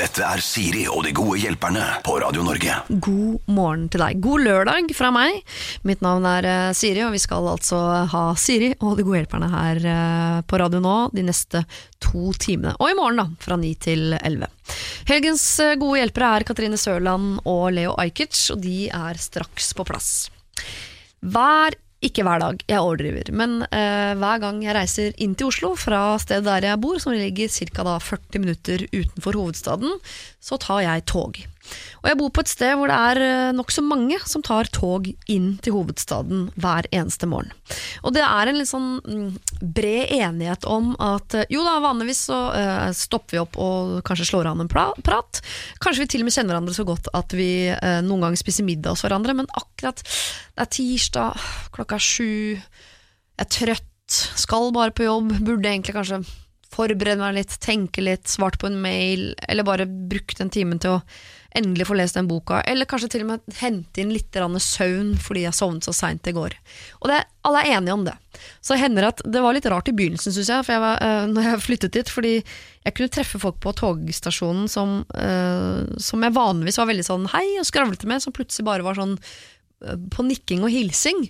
Dette er Siri og de gode hjelperne på Radio Norge. God morgen til deg. God lørdag fra meg. Mitt navn er eh, Siri, og vi skal altså ha Siri og de gode hjelperne her eh, på radio nå de neste to timene. Og i morgen, da, fra ni til elleve. Helgens eh, gode hjelpere er Katrine Sørland og Leo Ajkic, og de er straks på plass. Hver ikke hver dag, jeg overdriver, men eh, hver gang jeg reiser inn til Oslo fra stedet der jeg bor, som ligger ca. 40 minutter utenfor hovedstaden, så tar jeg tog. Og jeg bor på et sted hvor det er eh, nokså mange som tar tog inn til hovedstaden hver eneste morgen. Og det er en litt sånn mm, bred enighet om at eh, jo da, vanligvis så eh, stopper vi opp og kanskje slår an en prat. Kanskje vi til og med kjenner hverandre så godt at vi noen ganger spiser middag hos hverandre, men akkurat det er tirsdag, klokka er sju, jeg er trøtt, skal bare på jobb, burde egentlig kanskje forberede meg litt, tenke litt, svart på en mail, eller bare brukt den timen til å endelig få lest den boka, eller kanskje til og med hente inn litt søvn fordi jeg sovnet så seint i går. Og det, alle er enige om det. Så hender at det var litt rart i begynnelsen, syns jeg, jeg var, øh, når jeg flyttet dit, fordi jeg kunne treffe folk på togstasjonen som, øh, som jeg vanligvis var veldig sånn hei og skravlete med, som plutselig bare var sånn øh, på nikking og hilsing.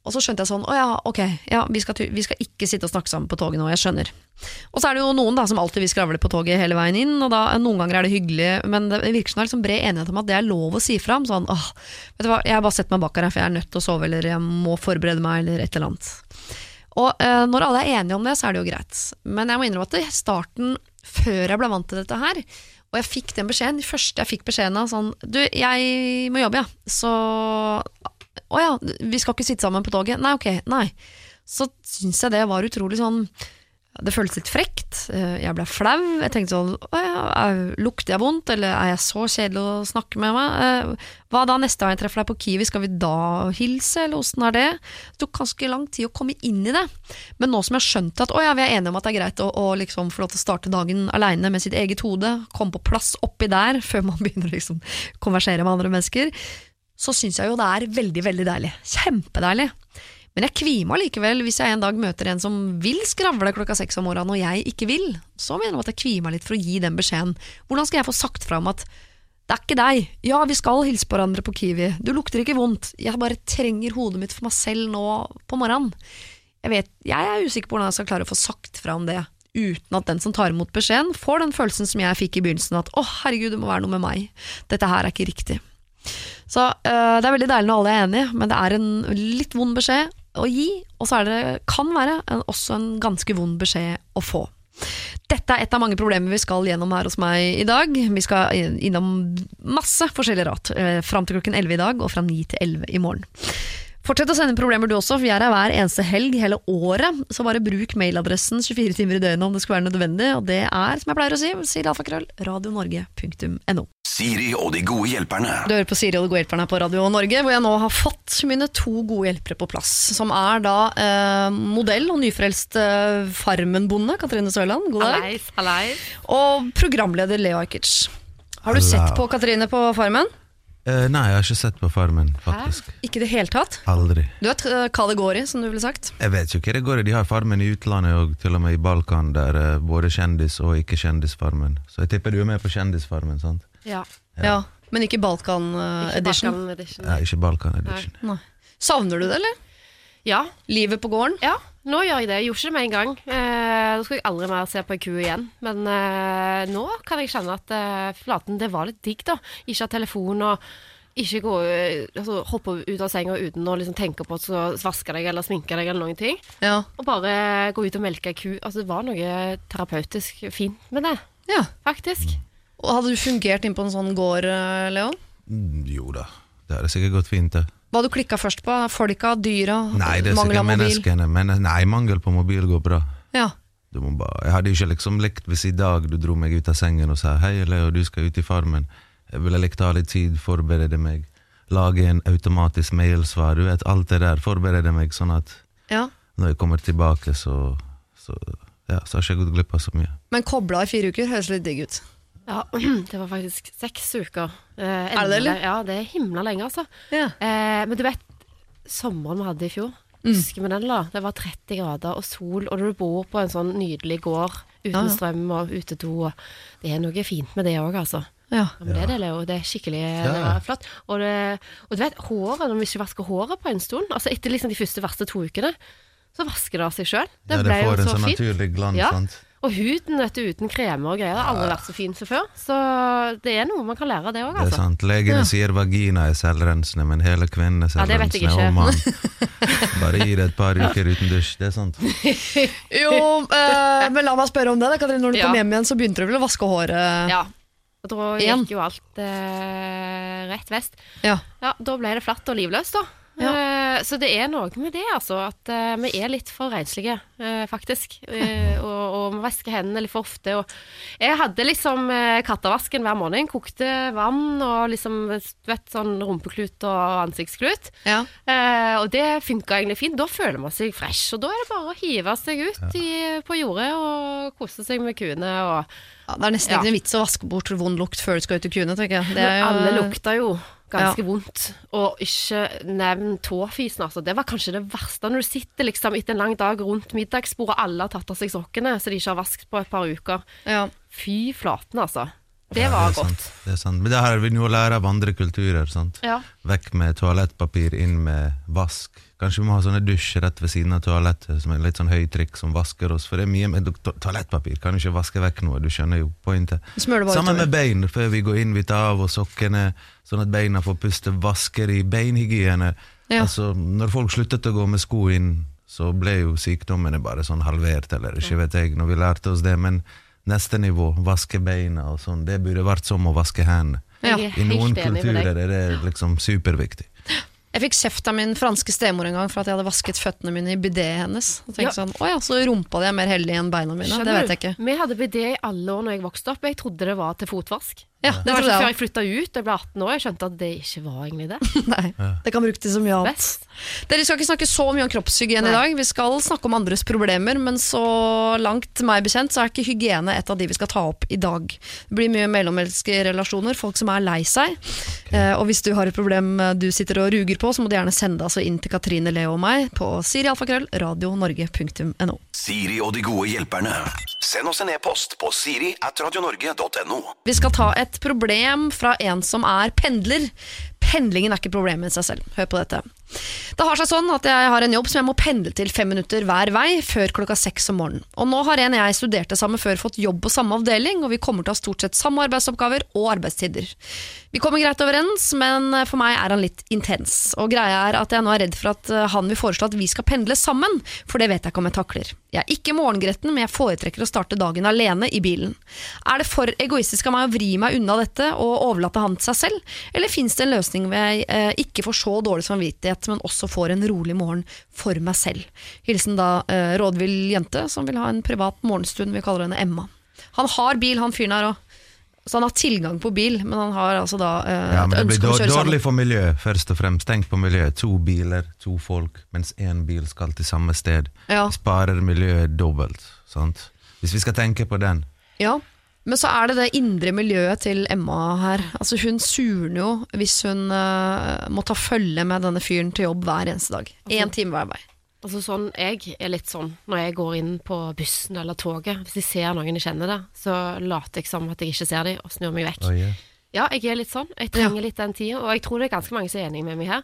Og så skjønte jeg sånn, å ja, ok, ja, vi, skal, vi skal ikke sitte og snakke sammen på toget nå, jeg skjønner. Og så er det jo noen da som alltid vil skravle på toget hele veien inn, og da, noen ganger er det hyggelig, men det virker som det er liksom bred enighet om at det er lov å si fra om sånn, åh, vet du hva, jeg bare sett meg bak her, for jeg er nødt til å sove, eller jeg må forberede meg, eller et eller annet. Og eh, når alle er enige om det, så er det jo greit. Men jeg må innrømme at i starten, før jeg ble vant til dette her, og jeg fikk den beskjeden, de første jeg fikk beskjeden av sånn, du, jeg må jobbe, ja, så å ja, vi skal ikke sitte sammen på toget. Nei, ok, nei. Så syns jeg det var utrolig sånn Det føltes litt frekt. eh, Jeg ble flau. Jeg tenkte sånn Å ja, er- lukter jeg vondt, eller er jeg så kjedelig å snakke med meg? Eh, Hva da neste gang jeg treffer deg på Kiwi, skal vi da hilse, eller åssen er det? Det tok ganske lang tid å komme inn i det. Men nå som jeg har skjønt at å ja, vi er enige om at det er greit å, å liksom få lov til å starte dagen aleine med sitt eget hode, komme på plass oppi der før man begynner å liksom konversere med andre mennesker, så syns jeg jo det er veldig, veldig deilig. Kjempedeilig. Men jeg kvier meg likevel hvis jeg en dag møter en som vil skravle klokka seks om morgenen, og jeg ikke vil. Så mener jeg at jeg kvier meg litt for å gi den beskjeden. Hvordan skal jeg få sagt fra om at det er ikke deg. Ja, vi skal hilse på hverandre på Kiwi. Du lukter ikke vondt. Jeg bare trenger hodet mitt for meg selv nå på morgenen. Jeg, vet, jeg er usikker på hvordan jeg skal klare å få sagt fra om det uten at den som tar imot beskjeden, får den følelsen som jeg fikk i begynnelsen, at å herregud, det må være noe med meg. Dette her er ikke riktig. Så øh, det er veldig deilig når alle er enige, men det er en litt vond beskjed å gi, og så det, kan være en, også en ganske vond beskjed å få. Dette er et av mange problemer vi skal gjennom her hos meg i dag. Vi skal innom masse forskjellig rart, eh, fram til klokken 11 i dag, og fra 9 til 11 i morgen. Fortsett å sende problemer du også, for vi er her hver eneste helg hele året. Så bare bruk mailadressen 24 timer i døgnet om det skulle være nødvendig, og det er, som jeg pleier å si, sier alfakrøll, radionorge.no. Siri og de gode hjelperne. Du hører på Siri og de gode hjelperne på Radio Norge, hvor jeg nå har fått mine to gode hjelpere på plass. Som er da eh, modell og nyfrelst eh, Farmen-bonde, Katrine Sørland. God dag. Hallais, hallais. Og programleder Leo Ajkic. Har du sett på Katrine på Farmen? Eh, nei, jeg har ikke sett på Farmen, faktisk. Ikke i det hele tatt? Aldri. Du vet uh, hva det går i, som du ville sagt? Jeg vet jo hva det går i. De har Farmen i utlandet og til og med i Balkan, der eh, både kjendis og ikke kjendisfarmen. Så jeg tipper du er med på Kjendisfarmen, sant? Ja. Ja. Men ikke Balkan eh, Ikke edition? Balkan edition. Ja, ikke Balkan edition. Nei. Savner du det, eller? Ja, Livet på gården? ja, nå gjør jeg det. Jeg gjorde ikke det med en gang. Eh, nå skal jeg aldri mer se på ei ku igjen. Men eh, nå kan jeg kjenne at eh, flaten, det var litt digg, da. Ikke ha telefon og ikke gå, eh, altså, hoppe ut av senga uten å liksom tenke på å vaske deg eller sminke deg eller noen ting. Ja. Og bare gå ut og melke ei ku. Altså, det var noe terapeutisk fint med det, ja. faktisk. Og hadde du fungert inn på en sånn gård, eh, Leon? Mm, jo da, det hadde sikkert gått fint, det. Hva du klikka først på? Folka, dyra, Nei, det er mangel av mobil? menneskene. Men nei, mangel på mobil går bra. Ja. Bare, jeg hadde jo ikke liksom likt hvis i dag du dro meg ut av sengen og sa hei Leo, du skal ut i Farmen. Jeg ville likt å ha litt tid, forberede meg, lage en automatisk mailsvar. Du vet, alt det der. Forberede meg sånn at ja. når jeg kommer tilbake, så, så, ja, så har ikke jeg gått glipp av så mye. Men kobla i fire uker høres litt digg ut. Ja, det var faktisk seks uker. Eh, Er det det, eller? Ja, det er himla lenge, altså. Ja. Eh, men du vet, sommeren vi hadde i fjor, Mm. husker vi den da? Det var 30 grader og sol, og når du bor på en sånn nydelig gård Uten Ja, ja. strøm og utedo. Og det er noe fint med det òg, altså. Ja. Ja, men det, er det, Leo. det er skikkelig det var flott. Og, det, og du vet, håret, når vi ikke vasker håret på en stund, altså etter liksom de første verste to ukene, så vasker det av seg sjøl. Det Ja, det ble jo får en så sånn fint. naturlig glans, Ja. sant? Og huden vet du, uten kremer og greier det har aldri vært så fin som før. Så det er noe man kan lære av det òg, Det er altså. sant. Legene Ja. sier vagina er selvrensende, men hele kvinnen er Ja, det vet jeg selvrensende. ikke. Bare gi det et par uker uten dusj. Det er sant. Jo, eh, men la meg spørre om det. Da, Katrine. Når du Ja. kom hjem igjen, så begynte du vel å vaske håret? Ja. Og da gikk jo alt eh, rett vest. Ja. Ja, da ble det flatt og livløst, da. Ja. Eh, så det er noe med det, altså. At eh, vi er litt for renslige, eh, faktisk. Og, og vi vasker hendene litt for ofte. Og jeg hadde liksom kattevasken hver morgen. Kokte vann og liksom vet, sånn rumpeklut og ansiktsklut. Ja. Og det funka egentlig fint. Da føler man seg fresh. Og da er det bare å hive seg ut i, på jordet og kose seg med kuene. Og Ja, det er nesten Ja. ikke en vits å vaske bort vond lukt før du skal ut til kuene. tenker jeg. Det jo, Alle lukter jo ganske Ja. vondt. Og ikke nevn tåfisen, altså. Det var kanskje det verste. Når du sitter liksom etter en lang dag rundt middagsbordet, alle har tatt av seg sokkene så de ikke har vasket på et par uker. Ja. Fy flaten, altså. Det Ja, var er godt. Sant. Det er sant. Men det har vi jo lære av andre kulturer. sant? Ja. Vekk med toalettpapir, inn med vask. Kanskje vi må ha sånne dusj rett ved siden av toalettet, som er litt sånn høytrykk som vasker oss. For det er mye med to toalettpapir, kan jo ikke vaske vekk noe, du skjønner jo pointet. Sammen med bein, før vi går inn, vi tar av oss sokkene, sånn at beina får puste, vasker i beinhygiene. Ja. Altså, når folk sluttet å gå med sko inn, så ble jo sykdommene bare sånn halvert, eller ikke vet jeg, når vi lærte oss det, men neste nivå, vaske beina og sånn, det burde vært som å vaske hendene. Ja. I noen kulturer er det liksom superviktig. Jeg fikk kjeft av min franske stemor en gang for at jeg hadde vasket føttene mine i bidet hennes. Og tenkte Ja. sånn, å ja, Så rumpa di er mer heldig enn beina mine? Skjønner det vet jeg ikke. Vi hadde bidé i alle år når jeg vokste opp. Jeg trodde det var til fotvask. Ja, Det det var ikke før jeg flytta ut og jeg ble 18 år jeg skjønte at det ikke var egentlig det. Nei, Det kan brukes til så mye annet. Best. Dere skal ikke snakke så mye om kroppshygiene i dag. Vi skal snakke om andres problemer, men så langt meg bekjent så er ikke hygiene et av de vi skal ta opp i dag. Det blir mye mellommenneskerelasjoner, folk som er lei seg. Eh, og hvis du har et problem eh, du sitter og ruger på, så må du gjerne sende det altså inn til Katrine Leo og meg på sirialfakrøll radionorge.no. Siri og de gode hjelperne. Send oss en e-post på siri at radionorge.no. Vi skal ta et problem fra en som er pendler. Pendlingen er ikke problemet i seg selv. Hør på dette. Det har seg sånn at jeg har en jobb som jeg må pendle til fem minutter hver vei før klokka seks om morgenen. Og nå har en jeg studerte sammen før fått jobb på samme avdeling, og vi kommer til å ha stort sett samme arbeidsoppgaver og arbeidstider. Vi kommer greit overens, men for meg er han litt intens. Og greia er at jeg nå er redd for at eh, han vil foreslå at vi skal pendle sammen, for det vet jeg ikke om jeg takler. Jeg er ikke morgengretten, men jeg foretrekker å starte dagen alene i bilen. Er det for egoistisk av meg å vri meg unna dette og overlate han til seg selv, eller fins det en løsning hvor jeg eh, ikke får så dårlig samvittighet, men også får en rolig morgen for meg selv? Hilsen da eh, rådvill jente som vil ha en privat morgenstund, vi kaller henne Emma. Han har bil, han fyren her òg. Så han har tilgang på bil, men han har altså da eh, Ja, men et ønske om å kjøre sammen. dårlig for miljøet, først og fremst. Tenk på miljøet. To biler, to folk, mens én bil skal til samme sted. Ja. Sparer miljøet dobbelt. Sant? Hvis vi skal tenke på den. Ja, men så er det det indre miljøet til Emma her. Altså Hun surner jo hvis hun uh, må ta følge med denne fyren til jobb hver eneste dag. Én time hver vei. Altså sånn, Jeg er litt sånn når jeg går inn på bussen eller toget. Hvis jeg ser noen jeg kjenner det, så later jeg som at jeg ikke ser dem og snur meg vekk. Oh, yeah. Ja, jeg er litt sånn. Jeg trenger litt den tida, og jeg tror det er ganske mange som er enig med meg her.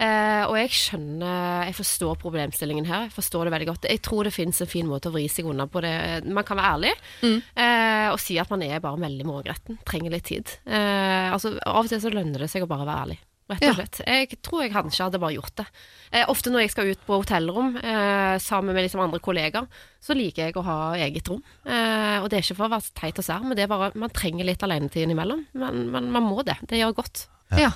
Eh, og jeg skjønner, jeg forstår problemstillingen her. Jeg forstår det veldig godt. Jeg tror det finnes en fin måte å vri seg unna på det. Man kan være ærlig eh, og si at man er bare veldig morgengretten. Trenger litt tid. Eh, altså, av og til så lønner det seg å bare være ærlig. Rett og slett. Jeg tror jeg kanskje hadde bare gjort det. Eh, ofte når jeg skal ut på hotellrom eh, sammen med liksom andre kollegaer, så liker jeg å ha eget rom. Eh, og det er ikke for å være teit og sær, men det er bare, man trenger litt alenetid innimellom. Men, men man må det. Det gjør godt. Ja.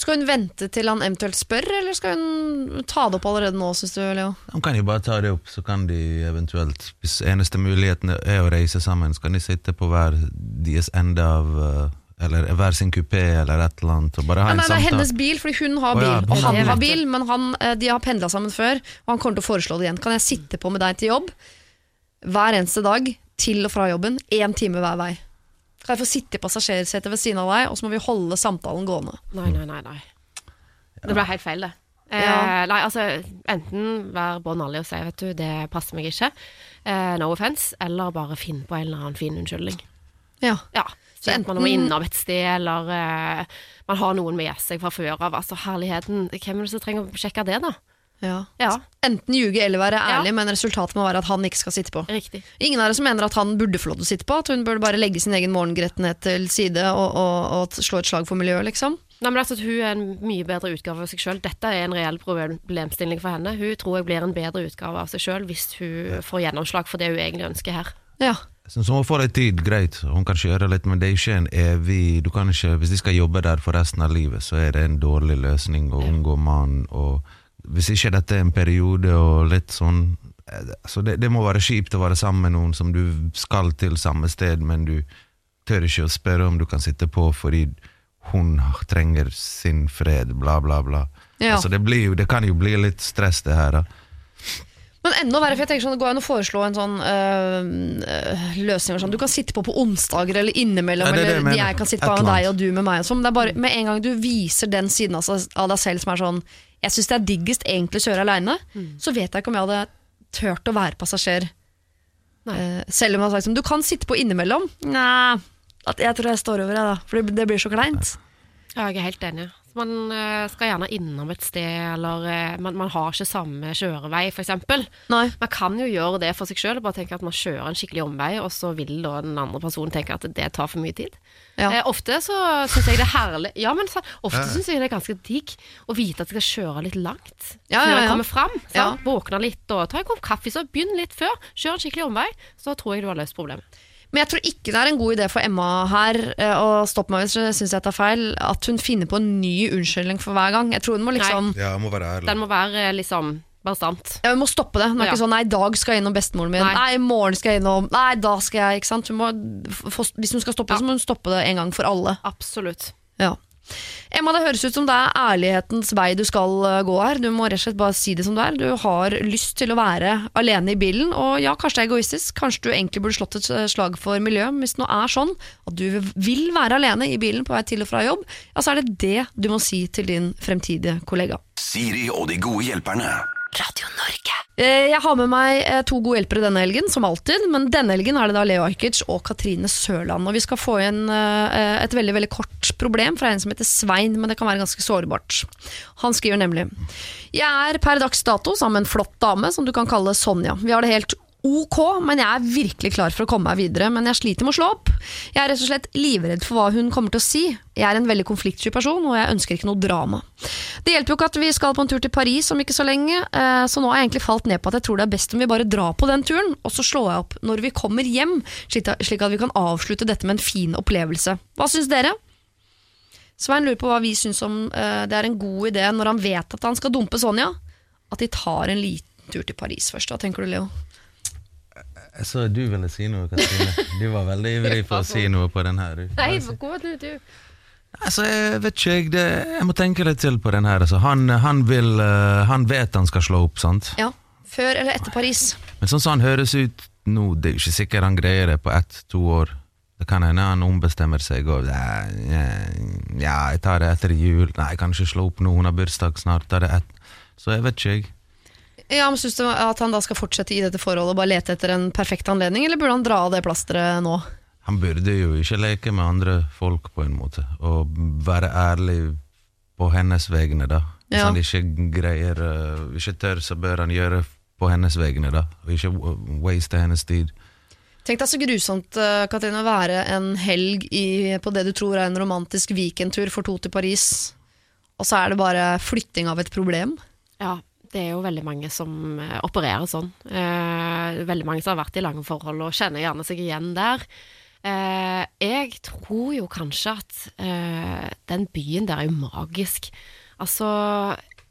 Skal hun vente til han eventuelt spør, eller skal hun ta det opp allerede nå, syns du, Leo? De kan jo bare ta det opp, så kan de eventuelt Hvis eneste muligheten er å reise sammen, så kan de sitte på hver deres ende av eh, Eller hver sin kupé eller et eller annet, og bare ha Ja, en nei, det er hennes bil, fordi hun har bil, bil, ja, og han har bil, men han, eh, de har pendla sammen før, og han kommer til å foreslå det igjen. Kan jeg sitte på med deg til jobb hver eneste dag, til og fra jobben, én time hver vei? Kan jeg få sitte i passasjersetet ved siden av deg, og så må vi holde samtalen gående? Nei, nei, nei. nei. Det ble helt feil, det. Eh, Ja. nei, altså, enten være bånn ærlig og si vet du, det passer meg ikke, eh, no offense, eller bare finne på en eller annen fin unnskyldning. Ja. Ja, Så enten man må enten- innom et sted, eller uh, man har noen med seg fra før av. Altså, herligheten, hvem er det som trenger å sjekke det, da? ja. Ja, Enten ljuge eller være Ja. ærlig, men resultatet må være at han ikke skal sitte på. riktig. Ingen av dere som mener at han burde få lov til å sitte på? At hun burde bare legge sin egen morgengrettenhet til side og, og, og slå et slag for miljøet, liksom? Nei, men altså, Hun er en mye bedre utgave av seg sjøl. Dette er en reell problemstilling for henne. Hun tror jeg blir en bedre utgave av seg sjøl hvis hun får gjennomslag for det hun egentlig ønsker her. Ja. Så som hun får litt tid, greit, hun kan kjøre litt, men det er ikke en evig du kan ikke, Hvis de skal jobbe der for resten av livet, så er det en dårlig løsning å unngå mannen. Og hvis ikke dette er en periode og litt sånn eh, altså det, det må være kjipt å være sammen med noen som du skal til samme sted, men du tør ikke å spørre om du kan sitte på fordi hun trenger sin fred, bla, bla, bla. Ja. Altså det, blir det kan jo bli litt stress, det her. da. Men enda verre, for jeg tenker sånn, det går an å foreslå en sånn øh, løsning. Sånn. Du kan sitte på på onsdager eller innimellom, Ja, det det eller mener. jeg kan sitte på med deg og du med meg. Sånn. det er bare Med en gang du viser den siden av, av deg selv som er sånn Jeg syns det er diggest egentlig å kjøre aleine, så vet jeg ikke om jeg hadde turt å være passasjer. Nei. Eh, selv om jeg har sagt sånn, du kan sitte på innimellom. Nei, at jeg tror jeg står over jeg, da. For det, det blir så kleint. Ja, jeg er helt enig. Man eh, skal gjerne innom et sted, eller eh, man, man har ikke samme kjørevei, f.eks. Man kan jo gjøre det for seg sjøl, bare tenke at man kjører en skikkelig omvei, og så vil da den andre personen tenke at det tar for mye tid. Ja. Eh, ofte så syns jeg det er herlig Ja, men så, ofte synes jeg det er ganske digg å vite at jeg skal kjøre litt langt Ja, før ja, jeg kommer fram. Ja. Våkne litt og ta en kopp kaffe, så begynn litt før. Kjør en skikkelig omvei, så tror jeg du har løst problemet. Men jeg tror ikke det er en god idé for Emma her, eh, og stopp meg hvis jeg syns jeg tar feil, at hun finner på en ny unnskyldning for hver gang. Jeg tror hun må liksom Ja, må være ærlig. Den må være eh, liksom bastant. ja, Hun må stoppe det. Hun er Ja. ikke sånn 'nei, i dag skal jeg innom bestemoren min', Nei. 'nei, i morgen skal jeg innom', 'nei, da skal jeg', ikke sant. Hun må, hvis hun skal stoppe det, så må hun stoppe det en gang for alle. Absolutt. Ja. Emma, det høres ut som det er ærlighetens vei du skal eh, gå her. Du må rett og slett bare si det som det er. Du har lyst til å være alene i bilen, og ja, kanskje det er egoistisk. Kanskje du egentlig burde slått et eh, slag for miljøet. Hvis det nå er sånn at du vil være alene i bilen på vei til og fra jobb, ja, så er det det du må si til din fremtidige kollega. Siri og de gode hjelperne. Radio Norge. Eh, Jeg har med meg eh, to gode hjelpere denne helgen, som alltid. Men denne helgen er det da Leo Ajkic og Katrine Sørland. Og vi skal få inn eh, et veldig veldig kort problem fra en som heter Svein, men det kan være ganske sårbart. Han skriver nemlig Jeg er per dags dato sammen med en flott dame som du kan kalle Sonja. Vi har det helt Ok, men jeg er virkelig klar for å komme meg videre, men jeg sliter med å slå opp. Jeg er rett og slett livredd for hva hun kommer til å si. Jeg er en veldig konfliktsky person, og jeg ønsker ikke noe drama. Det hjelper jo ikke at vi skal på en tur til Paris om ikke så lenge, eh, så nå har jeg egentlig falt ned på at jeg tror det er best om vi bare drar på den turen, og så slår jeg opp når vi kommer hjem, slik at vi kan avslutte dette med en fin opplevelse. Hva syns dere? Svein lurer på hva vi syns om eh, det er en god idé når han vet at han skal dumpe Sonja, at de tar en liten tur til Paris først. Hva tenker du, Leo? Jeg så du ville si noe, Katrine. Du var veldig ivrig for å si noe på den her. Nei, gå du, du. Altså, jeg vet ikke, jeg, det, jeg må tenke litt til på den her. Altså. Han, han, vil, uh, han vet han skal slå opp, sant? Ja, Før eller etter Paris? Men sånn som han høres ut nå, det er jo ikke sikkert han greier det på ett-to år. Det kan hende han ombestemmer seg og ja, ja, jeg tar det etter jul. Nei, jeg kan ikke slå opp nå, hun har bursdag snart. Tar det et. Så jeg vet ikke, jeg. Ja, men Syns du at han da skal fortsette i dette forholdet og bare lete etter en perfekt anledning, eller burde han dra av det plasteret nå? Han burde jo ikke leke med andre folk, på en måte, og være ærlig på hennes vegne, da. Hvis Ja. han ikke greier eh, Ikke tør, så bør han gjøre på hennes vegne, da. Og ikke waste hennes tid. Tenk deg så grusomt eh, Katrine, å være en helg i, på det du tror er en romantisk weekendtur for to til Paris, og så er det bare flytting av et problem. Ja, det er jo veldig mange som eh, opererer sånn. Eh, veldig mange som har vært i lange forhold og kjenner gjerne seg igjen der. Eh, jeg tror jo kanskje at eh, den byen der er jo magisk. Altså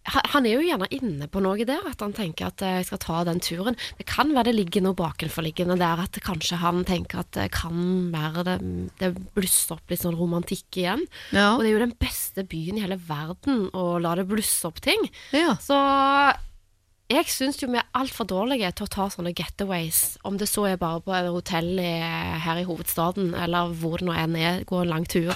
han er jo gjerne inne på noe der, at han tenker at eh, jeg skal ta den turen. Det kan være det ligger noe bakenforliggende der, at kanskje han tenker at det kan være det, det blusser opp litt sånn romantikk igjen. Ja. Og det er jo den beste byen i hele verden å la det blusse opp ting. Ja. Så jeg syns jo vi er altfor dårlige til å ta sånne getaways, om det så er bare på et hotell her i hovedstaden, eller hvor det nå enn er, gå en lang tur,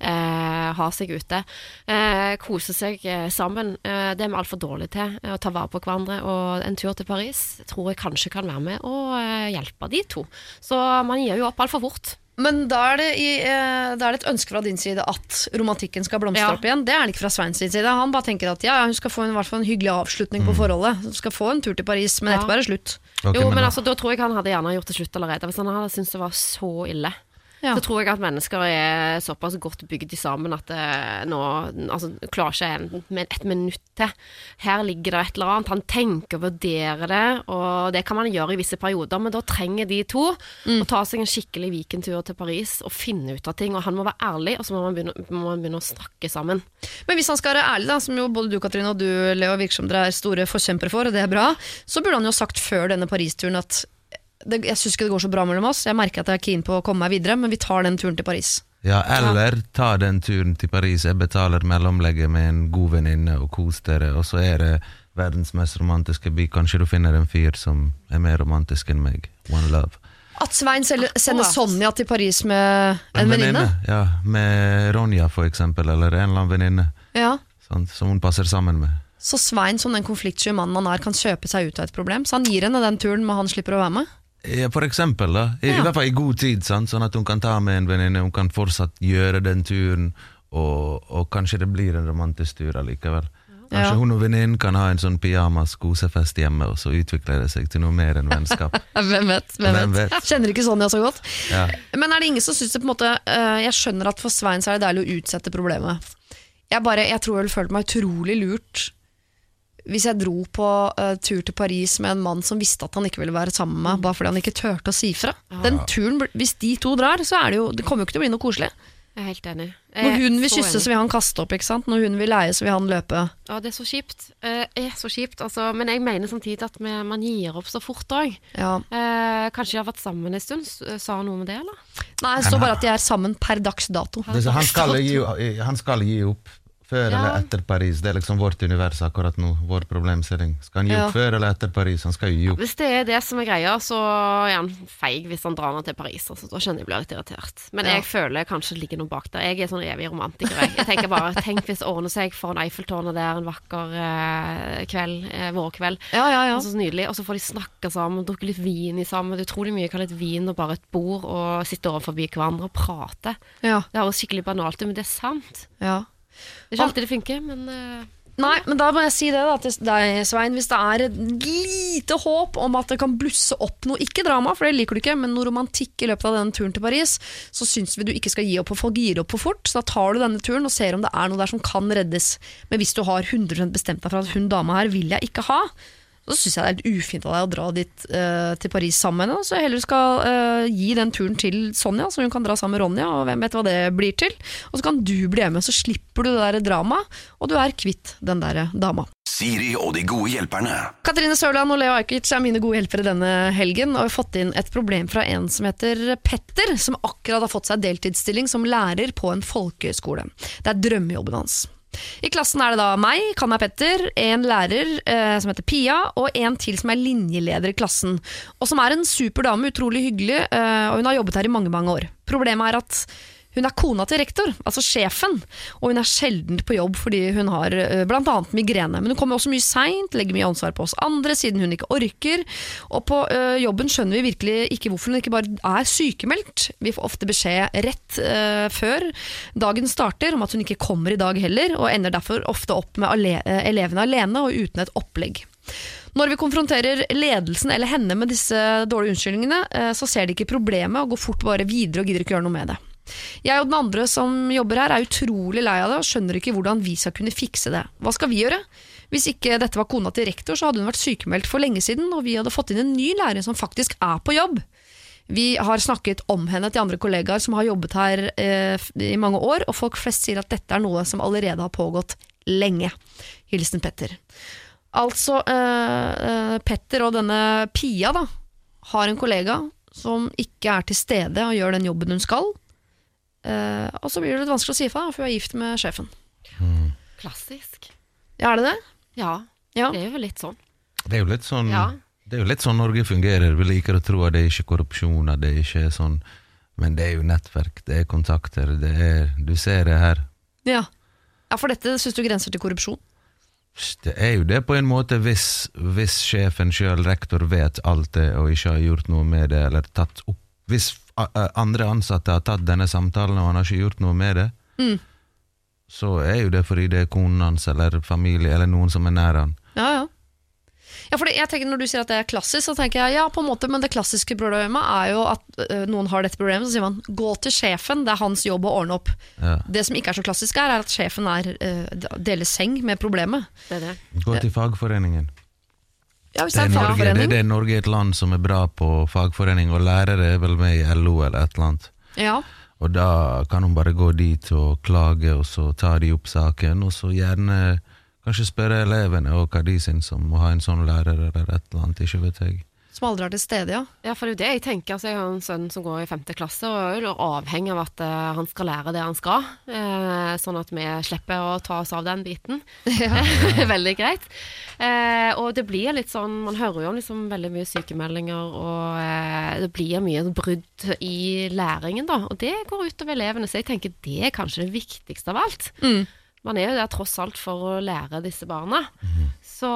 eh, ha seg ute, eh, kose seg eh, sammen. Eh, det er vi altfor dårlige til, eh, å ta vare på hverandre. Og en tur til Paris tror jeg kanskje kan være med og eh, hjelpe de to. Så man gir jo opp altfor fort. Men da er, det i, eh, da er det et ønske fra din side at romantikken skal blomstre Ja. opp igjen. Det er det ikke fra Sveins side. Han bare tenker at ja, hun skal få en, i hvert fall en hyggelig avslutning på forholdet. Hun skal få en tur til Paris, men Ja. etterpå er det slutt. Okay, jo, men, men altså, da tror jeg han hadde gjerne gjort det slutt allerede. Hvis han hadde syntes det var så ille. Ja. Så tror jeg at mennesker er såpass godt bygd sammen at det nå altså, klarer ikke en, med et minutt til. Her ligger det et eller annet. Han tenker og vurderer det, og det kan man gjøre i visse perioder, men da trenger de to å ta seg en skikkelig weekendtur til Paris og finne ut av ting. Og han må være ærlig, og så må man begynne, må man begynne å snakke sammen. Men hvis han skal være ærlig, da, som jo både du Katrine og du Leo virker som dere er store forkjempere for, og det er bra, så burde han jo sagt før denne Paris-turen at det, jeg syns ikke det går så bra mellom oss. Jeg merker at jeg er keen på å komme meg videre, men vi tar den turen til Paris. Ja, eller ta den turen til Paris. Jeg betaler mellomlegget med en god venninne, og kos dere. Og så er det verdens mest romantiske by. Kanskje du finner en fyr som er mer romantisk enn meg. One love. At Svein sender Sonja til Paris med en venninne? Ja, med Ronja for eksempel, eller en eller annen venninne. Ja. Sånn, Som hun passer sammen med. Så Svein, som den konfliktsky mannen han er, kan kjøpe seg ut av et problem. Så han gir henne den turen, men han slipper å være med. Ja, for eksempel, da. I, Ja. I hvert fall i god tid, sant? sånn at hun kan ta med en venninne. Hun kan fortsatt gjøre den turen, og, og kanskje det blir en romantisk tur allikevel. Kanskje Ja. hun og venninnen kan ha en sånn pyjamas kosefest hjemme, og så utvikler det seg til noe mer enn vennskap. Hvem vet? Hvem Hvem vet? vet? Kjenner ikke Sonja så godt. Ja. Men er det ingen som syns det på en måte uh, Jeg skjønner at for Svein så er det deilig å utsette problemet. Jeg, bare, jeg tror jeg ville følt meg utrolig lurt hvis jeg dro på uh, tur til Paris med en mann som visste at han ikke ville være sammen med meg, bare fordi han ikke turte å si fra. Den turen, Hvis de to drar, så er det jo Det kommer jo ikke til å bli noe koselig. Jeg er helt enig. Jeg Når hun vil så kysse, enig. så vil han kaste opp. ikke sant? Når hun vil leie, så vil han løpe. Ja, det er så kjipt. Eh, er så kjipt, altså. Men jeg mener samtidig at man gir opp så fort òg. Ja. Eh, kanskje de har vært sammen en stund. Sa han noe med det, eller? Nei, det står bare at de er sammen per dags dato. Per dags dato. han, skal gi, han skal gi opp før Ja. eller etter Paris. Det er liksom vårt univers akkurat nå. Vår problemstilling. Skal han gi Ja. før eller etter Paris? Han skal jo gi opp. Hvis det er det som er greia, så er han feig hvis han drar ned til Paris. Altså, da skjønner jeg blir litt irritert. Men Ja. jeg føler kanskje det ligger noe bak der. Jeg er sånn evig romantiker. Jeg, jeg tenker bare, Tenk hvis det ordner seg foran Eiffeltårnet der en vakker eh, kveld, eh, vårkveld. Ja, ja, ja. Altså, så nydelig. Og så får de snakke sammen, drukke litt vin i sammen. Det er utrolig mye kan litt vin og bare et bord og sitte overfor hverandre og prate. ja, Det høres skikkelig banalt ut, men det er sant. ja. Det er ikke alltid det funker, men eh, Nei, men da må jeg si det da til deg, Svein. Hvis det er et lite håp om at det kan blusse opp noe, ikke drama, for det liker du ikke, men noe romantikk i løpet av denne turen til Paris, så syns vi du ikke skal gi opp, og folk gir opp for fort. Så da tar du denne turen og ser om det er noe der som kan reddes. Men hvis du har 100 bestemt deg for at hun dama her vil jeg ikke ha, så syns jeg det er litt ufint av deg å dra dit uh, til Paris sammen med henne. Så jeg heller skal uh, gi den turen til Sonja, så hun kan dra sammen med Ronja, og hvem vet hva det blir til. Og så kan du bli hjemme, så slipper du det der dramaet, og du er kvitt den der dama. Siri og de gode hjelperne. Katrine Sørland og Leo Ajkic er mine gode hjelpere denne helgen, og vi har fått inn et problem fra en som heter Petter, som akkurat har fått seg deltidsstilling som lærer på en folkehøyskole. Det er drømmejobben hans. I klassen er det da meg, kan meg Petter, en lærer eh, som heter Pia, og en til som er linjeleder i klassen. Og som er en super dame, utrolig hyggelig, eh, og hun har jobbet her i mange, mange år. Problemet er at hun er kona til rektor, altså sjefen, og hun er sjelden på jobb fordi hun har bl.a. blant annet migrene. Men hun kommer også mye seint, legger mye ansvar på oss andre siden hun ikke orker. Og på eh, jobben skjønner vi virkelig ikke hvorfor hun ikke bare er sykemeldt. Vi får ofte beskjed rett eh, før dagen starter om at hun ikke kommer i dag heller, og ender derfor ofte opp med ale eh, elevene alene og uten et opplegg. Når vi konfronterer ledelsen eller henne med disse dårlige unnskyldningene, eh, så ser de ikke problemet og går fort bare videre og gidder ikke gjøre noe med det. Jeg og den andre som jobber her er utrolig lei av det og skjønner ikke hvordan vi skal kunne fikse det. Hva skal vi gjøre? Hvis ikke dette var kona til rektor, så hadde hun vært sykemeldt for lenge siden, og vi hadde fått inn en ny lærer som faktisk er på jobb. Vi har snakket om henne til andre kollegaer som har jobbet her eh, i mange år, og folk flest sier at dette er noe som allerede har pågått lenge. Hilsen Petter. Altså, eh, eh, Petter og denne Pia da, har en kollega som ikke er til stede og gjør den jobben hun skal. Eh, og så blir det litt vanskelig å si fra, for hun er gift med sjefen. klassisk. Ja, er det det? Ja, Ja. det er jo litt sånn. Det er jo litt sånn Ja. Det er jo litt sånn Norge fungerer. Vi liker å tro at det er ikke korrupsjon, at det ikke er sånn Men det er jo nettverk, det er kontakter, det er Du ser det her. Ja. ja, for dette syns du grenser til korrupsjon? Det er jo det på en måte hvis, hvis sjefen sjøl, rektor, vet alt det og ikke har gjort noe med det, eller tatt opp Hvis andre ansatte har tatt denne samtalen og han har ikke gjort noe med det, Mm. så er jo det fordi det er konen hans eller familie eller noen som er nær han. Ja, ja. Ja, for det, jeg tenker Når du sier at det er klassisk, så tenker jeg ja, på en måte, men det klassiske problemet er jo at øh, noen har dette problemet, så sier man gå til sjefen, det er hans jobb å ordne opp. Ja. Det som ikke er så klassisk, er, er at sjefen er, øh, deler seng med problemet. Det er det. Gå til fagforeningen. Ja, Det er, Norge, det, det er Norge et land som er bra på fagforening, og lærere er vel med i LO eller et eller annet. Ja. Og da kan hun bare gå dit og klage, og så tar de opp saken, og så gjerne kanskje spørre elevene og hva de syns om å ha en sånn lærer eller et eller annet, ikke vet jeg. Som aldri er til stede, ja. Ja, for det er jo det jeg tenker. Altså, jeg har en sønn som går i femte klasse, og er avhengig av at uh, han skal lære det han skal. Uh, sånn at vi slipper å ta oss av den biten. veldig greit. Uh, og det blir litt sånn Man hører jo om liksom veldig mye sykemeldinger, og det blir mye brudd i læringen, da. Og det går utover elevene, så jeg tenker det er kanskje det viktigste av alt. Mm. Man er jo der tross alt for å lære disse barna. Så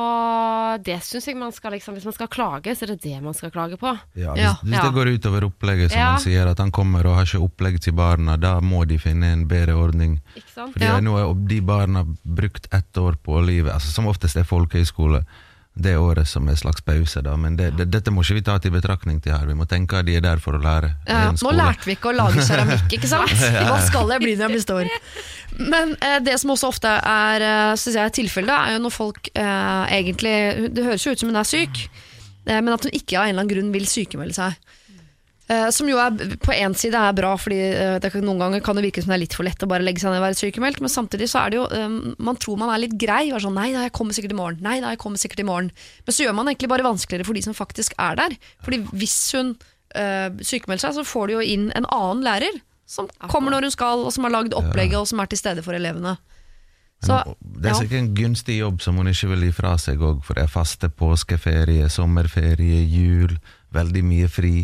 det syns jeg man skal liksom Hvis man skal klage, så er det det man skal klage på. Ja, hvis, Ja. hvis det går utover opplegget, som Ja. han sier, at han kommer og har ikke opplegg til barna, da må de finne en bedre ordning. For? Fordi Ja. nå er de barna brukt ett år på livet, altså som oftest er folkehøyskole det året som er slags pause, da. Men det, det, dette må ikke vi ta til betraktning til her. Vi må tenke at de er der for å lære. Ja, nå lærte vi ikke å lage keramikk, ikke sant? Hva skal jeg bli når jeg blir stor? Men eh, det som også ofte er eh, synes jeg, tilfellet, er jo når folk eh, egentlig Det høres jo ut som hun er syk, eh, men at hun ikke av en eller annen grunn vil sykemelde seg. Eh, som jo er, på én side er bra, fordi eh, det kan, noen ganger kan det virke som det er litt for lett å bare legge seg ned og være sykemeldt, men samtidig så er det jo Man tror man er litt grei. Er sånn, nei da, jeg kommer sikkert i morgen. Nei da, jeg kommer sikkert i morgen. Men så gjør man egentlig bare vanskeligere for de som faktisk er der. Fordi hvis hun uh, sykemelder seg, så får du jo inn en annen lærer. Som kommer når hun skal, og som har lagd opplegget, og som er til stede for elevene. Så, det er sikkert en gunstig jobb som hun ikke vil gi fra seg òg, for det er faste påskeferie, sommerferie, jul, veldig mye fri.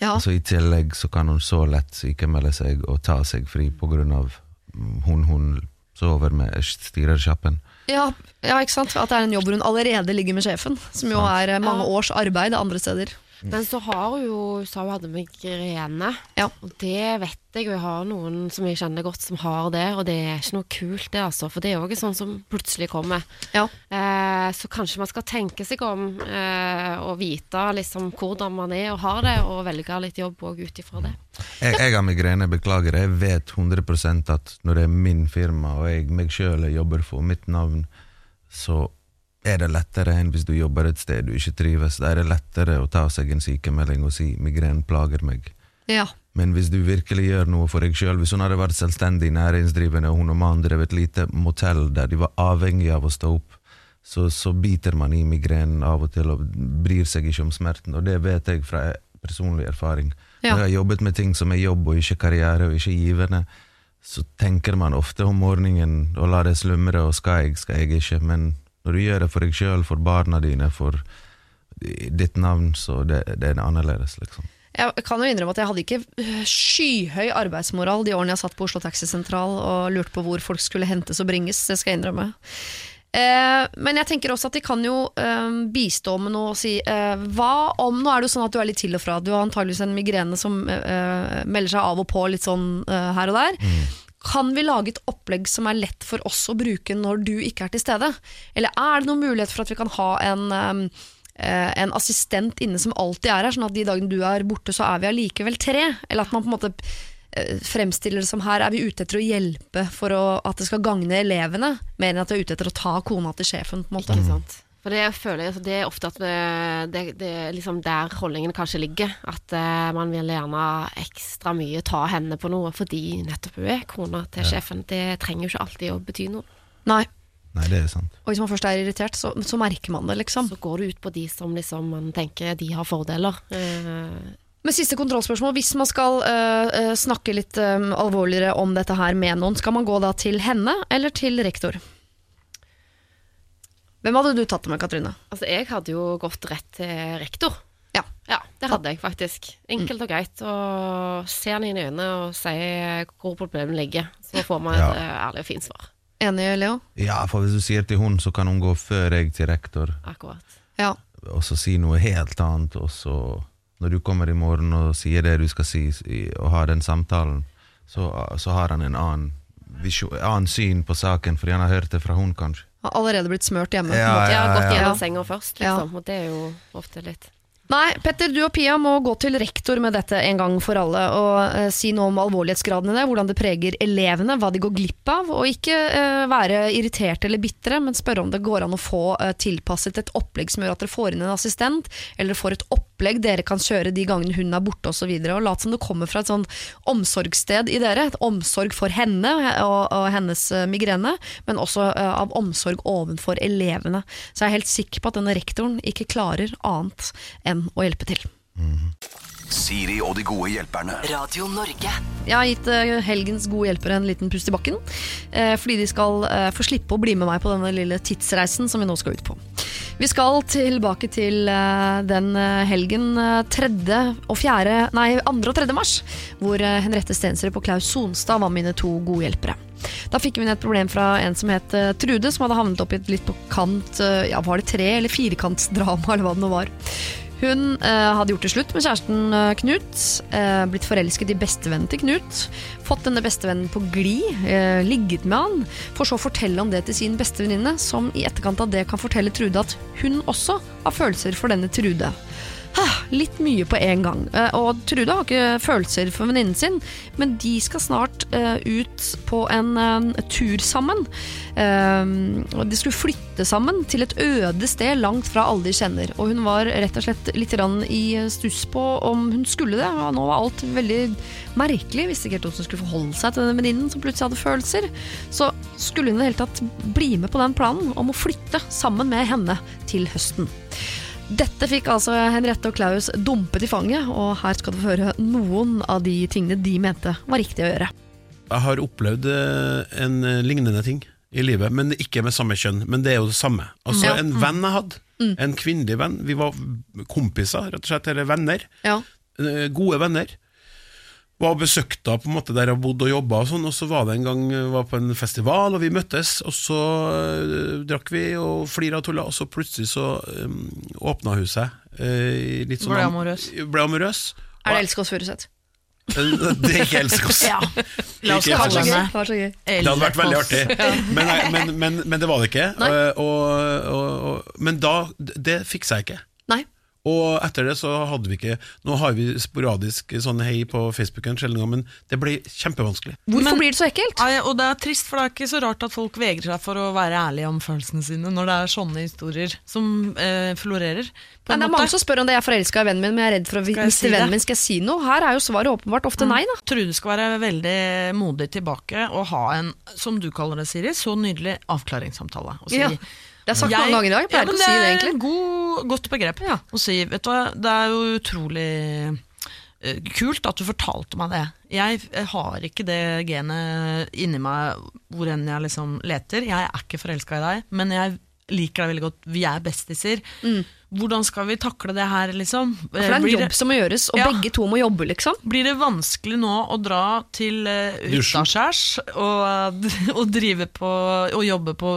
Ja. Og så I tillegg så kan hun så lett sykemelde seg og ta seg fri på grunn av mm, hun hun sover med styrersjappen. Ja, ja, ikke sant? At det er en jobb hvor hun allerede ligger med sjefen, som jo er eh, mange års arbeid andre steder. Men så har hun jo sa hun hadde migrene, Ja. og det vet jeg. Og jeg har noen som jeg kjenner godt som har det, og det er ikke noe kult, det, altså. For det er òg sånn som plutselig kommer. Ja. Eh, så kanskje man skal tenke seg om eh, og vite liksom hvordan man er og har det, og velge litt jobb òg ut ifra det. Jeg, jeg har migrene, beklager. Jeg vet 100% at når det er min firma, og jeg meg sjøl jobber for mitt navn, så er det lettere enn hvis du jobber et sted du ikke trives. Da er det lettere å ta seg en sykemelding og si 'migren plager meg'. Ja. Men hvis du virkelig gjør noe for deg sjøl Hvis hun hadde vært selvstendig næringsdrivende, og hun og mannen drev et lite motell der de var avhengige av å stå opp, så, så biter man i migrenen av og til og bryr seg ikke om smerten. Og det vet jeg fra personlig erfaring. Ja. Når jeg har jobbet med ting som er jobb og ikke karriere og ikke givende, så tenker man ofte om morgenen og lar det slumre, og skal jeg, skal jeg ikke. Men når du gjør det for deg sjøl, for barna dine, for ditt navn, så det, det er annerledes, liksom. Jeg kan jo innrømme at jeg hadde ikke øh, skyhøy arbeidsmoral de årene jeg satt på Oslo Taxisentral og lurte på hvor folk skulle hentes og bringes. Det skal jeg innrømme. Eh, men jeg tenker også at de kan jo eh, bistå med noe og si eh, Hva om Nå er det jo sånn at du er litt til og fra. Du har antageligvis en migrene som eh, melder seg av og på litt sånn her og der. Kan vi lage et opplegg som er lett for oss å bruke når du ikke er til stede? Eller er det noen mulighet for at vi kan ha en, um, eh, en assistent inne som alltid er her, sånn at de dagene du er borte, så er vi allikevel tre? Eller at man på en måte eh, fremstiller det som her er vi ute etter å hjelpe for å, at det skal gagne elevene, mer enn at vi er ute etter å ta kona til sjefen. på en måte. Ikke sant? For det jeg føler jeg, altså, det er ofte at det, det, det er liksom der holdningen kanskje ligger. At uh, man vil gjerne ekstra mye ta henne på noe fordi nettopp hun er kona til sjefen. Det trenger jo ikke alltid å bety noe. Nei. Nei, det er sant. Og hvis man først er irritert, så, så merker man det, liksom. Så går det ut på de som liksom man tenker de har fordeler. Uh, Men siste kontrollspørsmål. Hvis man skal uh, snakke litt alvorligere om dette her med noen, skal man gå da til henne eller til rektor? Hvem hadde du tatt det med, Katrine? Altså, jeg hadde jo gått rett til rektor. Ja. Ja, det hadde jeg faktisk. Enkelt og greit. Og se han inn i øynene og si hvor problemet ligger. Så får man et Ja. eh, ærlig og fint svar. Enig, Leo? Ja, for hvis du sier til hun, så kan hun gå før jeg til rektor, Akkurat. Ja. og så si noe helt annet, og så når du kommer i morgen og sier det du skal si, og har den samtalen, så, så har han en annen, visjon, annen syn på saken, fordi han har hørt det fra hun, kanskje. Har allerede blitt smørt hjemme. Ja, ja, Ja, ja. Jeg har gått ja. gjennom senga først, Ja. liksom. Og det er jo ofte litt Nei, Petter, du og Pia må gå til rektor med dette en gang for alle, og eh, si noe om alvorlighetsgraden i det, hvordan det preger elevene, hva de går glipp av, og ikke eh, være irriterte eller bitre, men spørre om det går an å få eh, tilpasset et opplegg som gjør at dere får inn en assistent, eller får et opplegg dere kan kjøre de gangene hun er borte osv., og, så og lat som det kommer fra et sånn omsorgssted i dere, et omsorg for henne og, og hennes eh, migrene, men også eh, av omsorg ovenfor elevene. Så jeg er helt sikker på at denne rektoren ikke klarer annet enn å hjelpe til. Siri og de gode hjelperne. Radio Norge. Jeg har gitt eh, helgens gode hjelpere en liten pust i bakken, eh, fordi de skal eh, få slippe å bli med meg på denne lille tidsreisen som vi nå skal ut på. Vi skal tilbake til den helgen eh, 3. og 4. Nei, 2. og 3. mars, hvor Henriette Stensrud og Klaus Sonstad var mine to gode hjelpere. Da fikk vi inn et problem fra en som het Trude, som hadde havnet opp i et litt på kant Ja, var det tre- eller firekantsdrama, eller hva det nå var. Hun eh, hadde gjort det slutt med kjæresten eh, Knut, eh, blitt forelsket i bestevennen til Knut, fått denne bestevennen på glid, eh, ligget med han, for så å fortelle om det til sin bestevenninne, som i etterkant av det kan fortelle Trude at hun også har følelser for denne Trude. Litt mye på en gang. Eh, Og Trude har ikke følelser for venninnen sin, men de skal snart eh, ut på en eh, tur sammen. De skulle flytte sammen til et øde sted langt fra alle de kjenner. Og hun var rett og slett litt i stuss på om hun skulle det. Og nå var alt veldig merkelig. Visste ikke helt hvordan hun skulle forholde seg til denne venninnen som plutselig hadde følelser. Så skulle hun i det hele tatt bli med på den planen om å flytte sammen med henne til høsten. Dette fikk altså Henriette og Klaus dumpet i fanget, og her skal du få høre noen av de tingene de mente var riktig å gjøre. Jeg har opplevd eh, en eh, lignende ting i livet, men ikke med samme kjønn. Men det er jo det samme. Altså Ja. En venn jeg hadde, en kvinnelig venn, vi var kompiser, rett og slett, eller venner. Ja. eh, Gode venner. Var og besøkte henne på en måte der jeg bodde og jobba, og sånn, og så var det en gang jeg var på en festival, og vi møttes, og så eh, drakk vi og flira og tulla, og så plutselig så um, åpna hun seg. eh, litt sånn Ble amorøs. Ble amorøs. Er det Elskås Furuseth? Eh, Det er ikke elsk oss. Ja. La oss Ikke kalle elsk Det var så gøy. Det hadde vært veldig artig, men, nei, men, men, men det var det ikke. Og, og, og, men da Det fiksa jeg ikke. Nei. Og etter det så hadde vi ikke Nå har vi sporadisk sånn hei på Facebook en sjelden gang, men det blir kjempevanskelig. Hvorfor Men- blir det så ekkelt? Og det er trist, for det er ikke så rart at folk vegrer seg for å være ærlige om følelsene sine når det er sånne historier som eh, florerer. På Nei, det er måte. mange som spør om det er forelska i vennen min, men jeg er redd for å miste si vennen min. Skal jeg si noe? Her er jo svaret åpenbart ofte nei, da. Trude skal være veldig modig tilbake og ha en, som du kaller det, Siri, så nydelig avklaringssamtale. Og si, Ja. Det er sagt mange ganger i dag. Jeg pleier ja, ikke å si det, egentlig. God, godt begrep. Ja. Å si, vet du hva, det er jo utrolig eh, kult at du fortalte meg det. Jeg har ikke det genet inni meg hvor enn jeg liksom leter. Jeg er ikke forelska i deg, men jeg liker deg veldig godt. Vi er bestiser. Hvordan skal vi takle det her, liksom? Mm. For det er en Blir jobb som må gjøres, og Ja. begge to må jobbe, liksom. blir det vanskelig nå å dra til uh, utaskjærs og, og drive på og jobbe på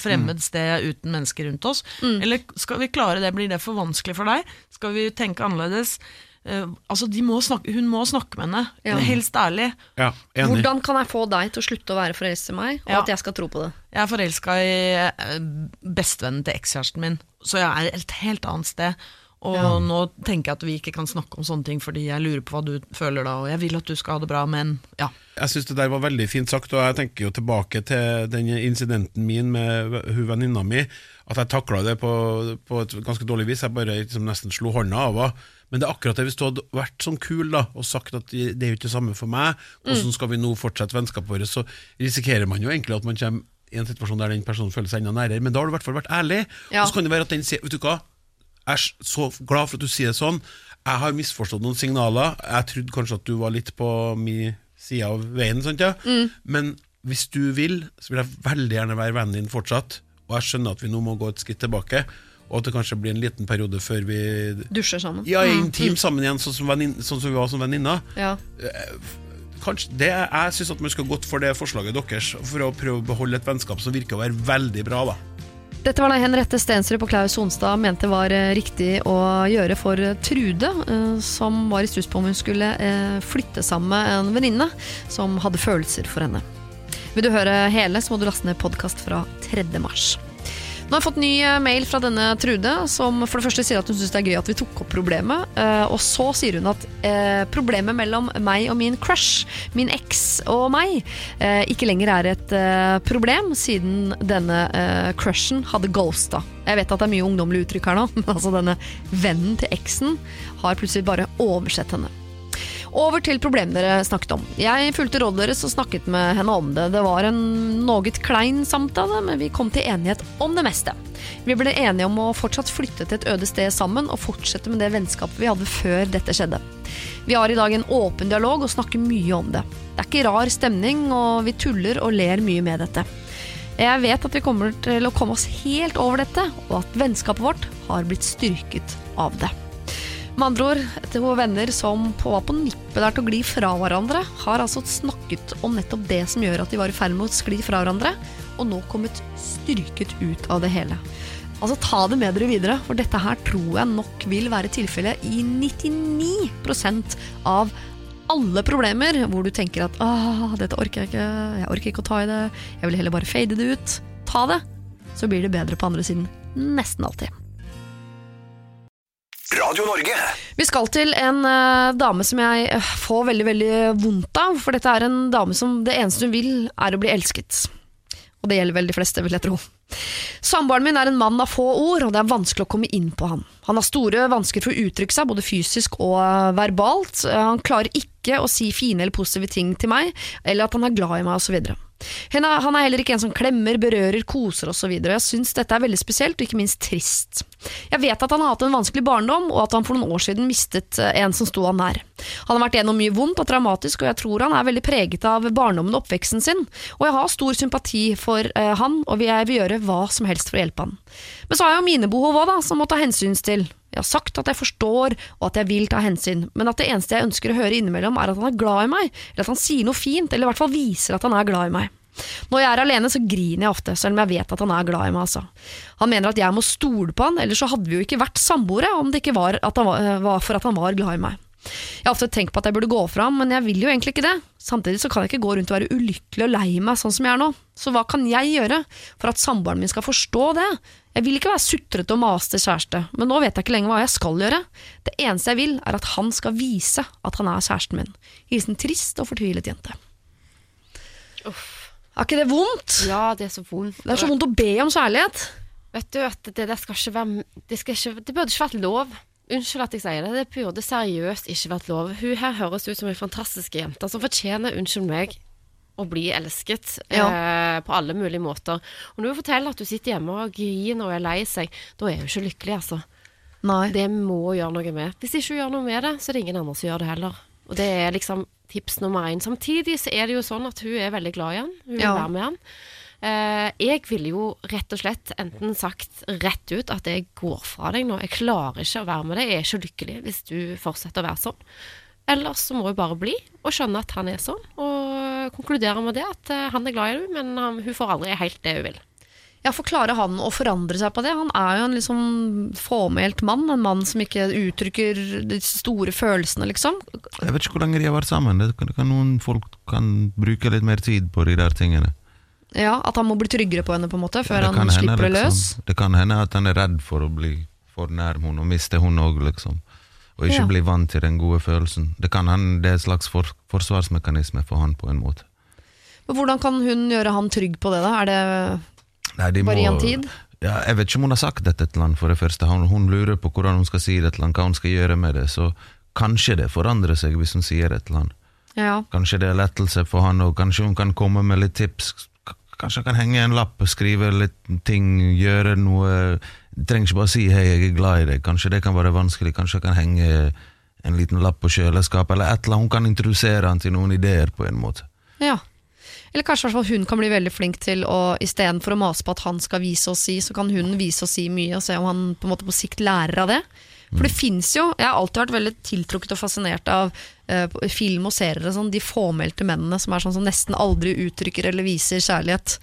fremmed Mm. sted uten mennesker rundt oss? Eller skal vi klare det? Blir det for vanskelig for deg? Skal vi tenke annerledes? Eh, altså, de må snakke, hun må snakke med henne, Ja. helst ærlig. Ja, enig. Hvordan kan jeg få deg til å slutte å være forelsket i meg, og Ja. at jeg skal tro på det? Jeg er forelska i eh, bestevennen til ekskjæresten min, så jeg er et helt annet sted. Og nå tenker jeg at vi ikke kan snakke om sånne ting, fordi jeg lurer på hva du føler da, og jeg vil at du skal ha det bra, men ja. Jeg syns det der var veldig fint sagt, og jeg tenker jo tilbake til den incidenten min med hun venninna mi. At jeg takla det på, på et ganske dårlig vis. Jeg bare liksom nesten slo hånda av henne. Men det er akkurat det hvis du hadde vært sånn kul da og sagt at det er jo ikke det samme for meg, hvordan skal vi nå fortsette vennskapet vårt, så risikerer man jo egentlig at man kommer i en situasjon der den personen føler seg enda nærere. Men da har du i hvert fall vært ærlig. Ja. Og så kan det være at den sier Vet du hva, jeg er så glad for at du sier det sånn. Jeg har misforstått noen signaler. Jeg trodde kanskje at du var litt på min side av veien, sant, ja? men hvis du vil, så vil jeg veldig gjerne være vennen din fortsatt. og jeg skjønner at vi nå må gå et skritt tilbake, og at det kanskje blir en liten periode før vi Dusjer sammen. ja, er intim sammen igjen, sånn som, venin, sånn som vi var som venninner. Ja. Kanskje, det, jeg syns man skal gått for det forslaget deres, for å prøve å beholde et vennskap som virker å være veldig bra. da Dette var det Henriette Stensrud på Klaus Sonstad mente var eh, riktig å gjøre for eh, Trude, eh, som var i stuss på om hun skulle eh, flytte sammen med en venninne som hadde følelser for henne. Vil du høre hele, så må du laste ned podkast fra 3. mars. Nå har jeg fått ny eh, mail fra denne Trude, som for det første sier at hun syns det er gøy at vi tok opp problemet. eh, Og så sier hun at eh, problemet mellom meg og min crush, min eks og meg, ikke lenger er et problem, siden denne crushen hadde ghosta. Jeg vet at det er mye ungdommelig uttrykk her nå, men altså denne vennen til eksen har plutselig bare oversett henne. Over til problemet dere snakket om. Jeg fulgte rådet deres og snakket med henne om det. Det var en noe klein samtale, men vi kom til enighet om det meste. Vi ble enige om å fortsatt flytte til et øde sted sammen og fortsette med det vennskapet vi hadde før dette skjedde. Vi har i dag en åpen dialog og snakker mye om det. Det er ikke rar stemning, og vi tuller og ler mye med dette. Jeg vet at vi kommer til å komme oss helt over dette, og at vennskapet vårt har blitt styrket av det. Med andre ord, to venner som på- var på nippet der til å gli fra hverandre, har altså snakket om nettopp det som gjør at de var i ferd med å skli fra hverandre, og nå kommet styrket ut av det hele. Altså Ta det med dere videre, for dette her tror jeg nok vil være tilfellet i 99% av alle problemer hvor du tenker at ah, dette orker jeg ikke, jeg orker ikke å ta i det, jeg vil heller bare fade det ut. Ta det, så blir det bedre på andre siden. Nesten alltid. Radio Norge. Vi skal til en uh, dame som jeg eh, får veldig veldig vondt av. For dette er en dame som det eneste hun vil, er å bli elsket. Og det gjelder vel de fleste, vil jeg tro. Samboeren min er en mann av få ord, og det er vanskelig å komme inn på han. Han har store vansker for å uttrykke seg, både fysisk og eh, verbalt. Han klarer ikke å si fine eller positive ting til meg, eller at han er glad i meg, osv. Han er er heller ikke en som klemmer, berører, koser osv. Jeg syns dette er veldig spesielt, og ikke minst trist. Jeg vet at han har hatt en vanskelig barndom, og at han for noen år siden mistet eh, en som sto han nær. Han har vært gjennom mye vondt og traumatisk, og jeg tror han er veldig preget av barndommen og oppveksten sin. Og jeg har stor sympati for eh, han, og jeg vil gjøre hva som helst for å hjelpe han. Men så har jeg jo mine behov òg, som må ta hensyn til. Jeg har sagt at jeg forstår, og at jeg vil ta hensyn, men at det eneste jeg ønsker å høre innimellom, er at han er glad i meg, eller at han sier noe fint, eller i hvert fall viser at han er glad i meg. Når jeg er alene, så griner jeg ofte, selv om jeg vet at han er glad i meg. Altså. Han mener at jeg må stole på han, ellers så hadde vi jo ikke vært samboere om det ikke var, at eh, var for at han var glad i meg. Jeg har ofte tenkt på at jeg burde gå fra ham, men jeg vil jo egentlig ikke det. Samtidig så kan jeg ikke gå rundt og være ulykkelig og lei meg sånn som jeg er nå. Så hva kan jeg gjøre for at samboeren min skal forstå det? Jeg vil ikke være sutrete og masete kjæreste, men nå vet jeg ikke lenger hva jeg skal gjøre. Det eneste jeg vil, er at han skal vise at han er kjæresten min. Hilsen trist og fortvilet jente. Er ikke det vondt? Ja, det er så vondt. Det er så vondt å be om kjærlighet. Vet du at det det skal ikke være Det, skal ikke, det burde ikke vært lov. Unnskyld at jeg sier det, det burde seriøst ikke vært lov. Hun her høres ut som en fantastisk jente som fortjener, unnskyld meg, å bli elsket eh, på alle mulige måter. Og når du forteller at du sitter hjemme og griner og er lei seg, da er hun ikke lykkelig, altså. Nei. Det må hun gjøre noe med. Hvis ikke hun gjør noe med det, så er det ingen andre som gjør det heller. Og det er liksom tips nummer én. Samtidig så er det jo sånn at hun er veldig glad i han. Hun vil Ja. være med han. Eh, jeg ville jo rett og slett enten sagt rett ut at jeg går fra deg nå. Jeg klarer ikke å være med deg. Jeg er ikke lykkelig hvis du fortsetter å være sånn. Ellers så må hun bare bli og skjønne at han er sånn, og konkludere med det at eh, han er glad i henne, men han, hun får aldri helt det hun vil. Ja, for klarer han å forandre seg på det? Han er jo en liksom fåmælt mann, en mann som ikke uttrykker de store følelsene, liksom. Jeg vet ikke hvor lenge de har vært sammen. Det kan, kan Noen folk kan bruke litt mer tid på de der tingene. Ja, At han må bli tryggere på henne, på en måte, før ja, han slipper henne, det løs. liksom. Det kan hende at han er redd for å bli for nær henne og miste hun òg, liksom. Og ikke Ja. bli vant til den gode følelsen. Det kan hende det er en slags for, forsvarsmekanisme for han på en måte. Men Hvordan kan hun gjøre han trygg på det, da? Er det Nei, de bare i en tid? Ja, jeg vet ikke om hun har sagt dette til han for det første. Hun, hun lurer på hvordan hun skal si det til han, hva hun skal gjøre med det. Så kanskje det forandrer seg hvis hun sier det til han. Ja. Kanskje det er lettelse for han, og kanskje hun kan komme med litt tips. Kanskje han kan henge en lapp, skrive litt ting, gjøre noe Du trenger ikke bare si 'hei, jeg er glad i deg'. Kanskje det kan være vanskelig. Kanskje jeg kan henge en liten lapp på kjøleskapet, eller et eller annet. Hun kan introdusere han til noen ideer på en måte. ja. Eller kanskje hun kan bli veldig flink til å istedenfor å mase på at han skal vise og si, så kan hun vise og si mye, og se om han på en måte på sikt lærer av det. For det fins jo Jeg har alltid vært veldig tiltrukket og fascinert av uh, film og serier og sånn, de fåmælte mennene som er sånn som nesten aldri uttrykker eller viser kjærlighet.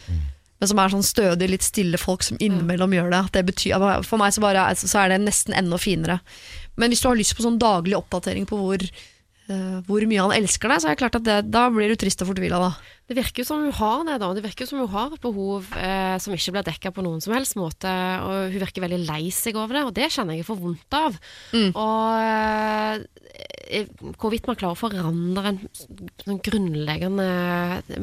Men som er sånn stødig, litt stille folk som innimellom gjør det. Det betyr, for meg så, bare, så er det nesten enda finere. Men hvis du har lyst på sånn daglig oppdatering på hvor, eh, hvor mye han elsker deg, så er det klart at det, da blir du trist og fortvila da. Det virker jo som hun har det, da. Det virker jo som hun har et behov eh, som ikke blir dekka på noen som helst måte. Og hun virker veldig lei seg over det, og det kjenner jeg får vondt av. Og eh, hvorvidt man klarer å forandre en sånn grunnleggende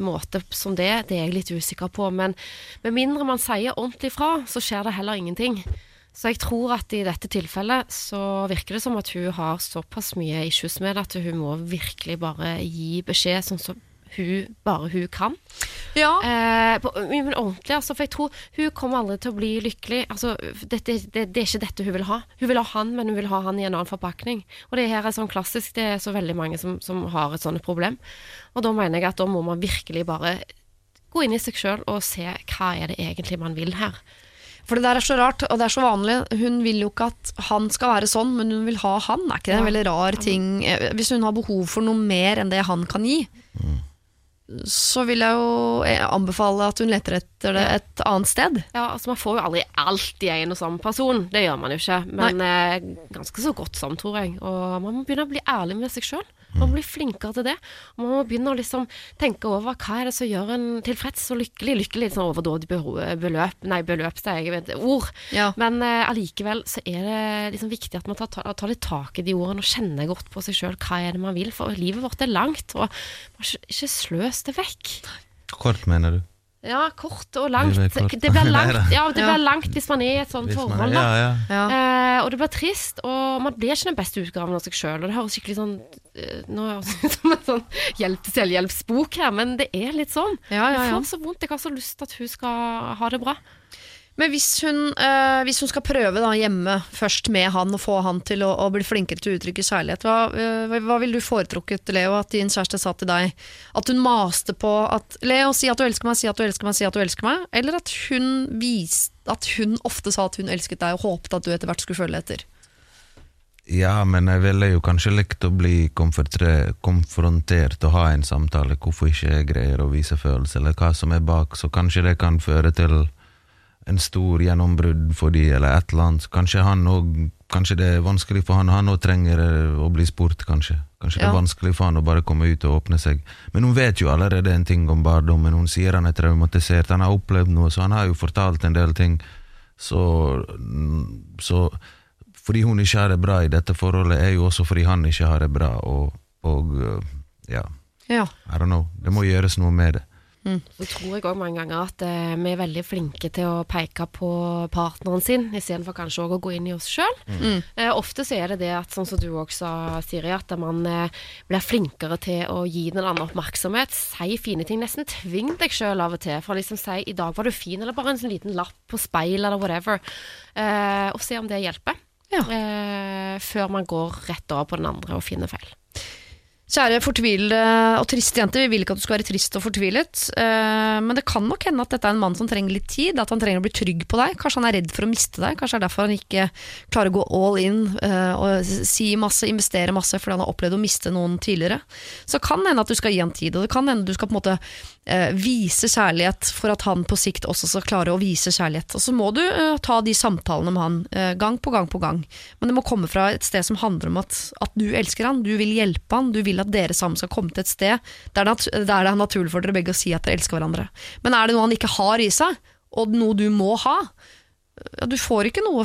måte som det, det er jeg litt usikker på. Men med mindre man sier ordentlig fra, så skjer det heller ingenting. Så jeg tror at i dette tilfellet så virker det som at hun har såpass mye issues med det at hun må virkelig bare gi beskjed sånn som hun, bare hun kan. Ja, Eh, på, men ordentlig, altså, for jeg tror hun kommer aldri til å bli lykkelig. Altså, det, det, det er ikke dette hun vil ha. Hun vil ha han, men hun vil ha han i en annen forpakning. Og det her er sånn klassisk, det er så veldig mange som, som har et sånt problem. Og da mener jeg at da må man virkelig bare gå inn i seg sjøl og se hva er det egentlig man vil her. For det der er så rart, og det er så vanlig. Hun vil jo ikke at han skal være sånn, men hun vil ha han. Er ikke det en veldig rar ting? Eh, Hvis hun har behov for noe mer enn det han kan gi, så vil jeg jo eh, anbefale at hun leter etter det et annet sted. Ja, altså Man får jo aldri alt i en og samme person, det gjør man jo ikke. Men Nei. ganske så godt som, tror jeg. Og man må begynne å bli ærlig med seg sjøl. Man må bli flinkere til det. Man må begynne å liksom tenke over hva er det som gjør en tilfreds og lykkelig. Lykkelig sånn overdådig beløp, nei, beløp, det er et ord. Ja. Men allikevel uh, så er det liksom viktig at man tar, tar, tar litt tak i de ordene og kjenner godt på seg sjøl hva er det man vil. For livet vårt er langt, og ikke sløs det vekk. Kort, mener du? Ja, kort og langt. Er kort. Det blir langt, ja, Ja. langt hvis man er i et sånt forhold. Ja, ja. Ja. Eh, og det blir trist, og man blir ikke den beste utgaven av seg sjøl. Og det høres skikkelig sånn eh, Nå høres det ut som en sånn hjelp til selvhjelpsbok her, men det er litt sånn. Ja, ja, ja. Jeg får så vondt. Jeg har så lyst til at hun skal ha det bra. Men hvis hun, øh, hvis hun skal prøve da hjemme først med han og få han til å, å bli flinkere til å uttrykke kjærlighet, hva, øh, hva- ville du foretrukket, Leo, at din kjæreste sa til deg? At hun maste på at Leo, si at du elsker meg, si at du elsker meg, si at du elsker meg? Eller at hun viste At hun ofte sa at hun elsket deg, og håpet at du etter hvert skulle følge etter? Ja, men jeg ville jo kanskje likt å bli konfrontert og ha en samtale hvorfor ikke jeg greier å vise følelser, eller hva som er bak, så kanskje det kan føre til en stor gjennombrudd for de, eller et eller annet. Kanskje han også, kanskje det er vanskelig for han, han òg trenger eh, å bli spurt, kanskje. Kanskje det er vanskelig for han å bare komme ut og åpne seg. Men hun vet jo allerede en ting om barndommen, hun sier han er traumatisert, han har opplevd noe, så han har jo fortalt en del ting. Så, så fordi hun ikke har det bra i dette forholdet, er jo også fordi han ikke har det bra, og, og øh, ja, Ja. I don't know. Det må gjøres noe med det. Så tror jeg òg mange ganger at eh, vi er veldig flinke til å peke på partneren sin, istedenfor kanskje òg å gå inn i oss sjøl. Eh, ofte så er det det at, sånn som du òg sa, Siri, at man eh, blir flinkere til å gi den andre oppmerksomhet. Si fine ting. Nesten tving deg sjøl av og til. For å liksom si 'i dag var du fin', eller bare en sånn liten lapp på speil, eller whatever. Eh, og se om det hjelper. Ja. Eh, før man går rett over på den andre og finner feil. Kjære fortvilede og triste jente, vi vil ikke at du skal være trist og fortvilet. eh, men det kan nok hende at dette er en mann som trenger litt tid, at han trenger å bli trygg på deg. Kanskje han er redd for å miste deg, kanskje det er derfor han ikke klarer å gå all in eh, og si masse, investere masse fordi han har opplevd å miste noen tidligere. Så kan det hende at du skal gi han tid, og det kan hende du skal på en måte vise kjærlighet for at han på sikt også skal klare å vise kjærlighet. Og så må du uh, ta de samtalene med han uh, gang på gang på gang. Men det må komme fra et sted som handler om at, at du elsker han, du vil hjelpe han, du vil at dere sammen skal komme til et sted der, det, der det er naturlig for dere begge å si at dere elsker hverandre. Men er det noe han ikke har i seg, og noe du må ha, ja, du får ikke noe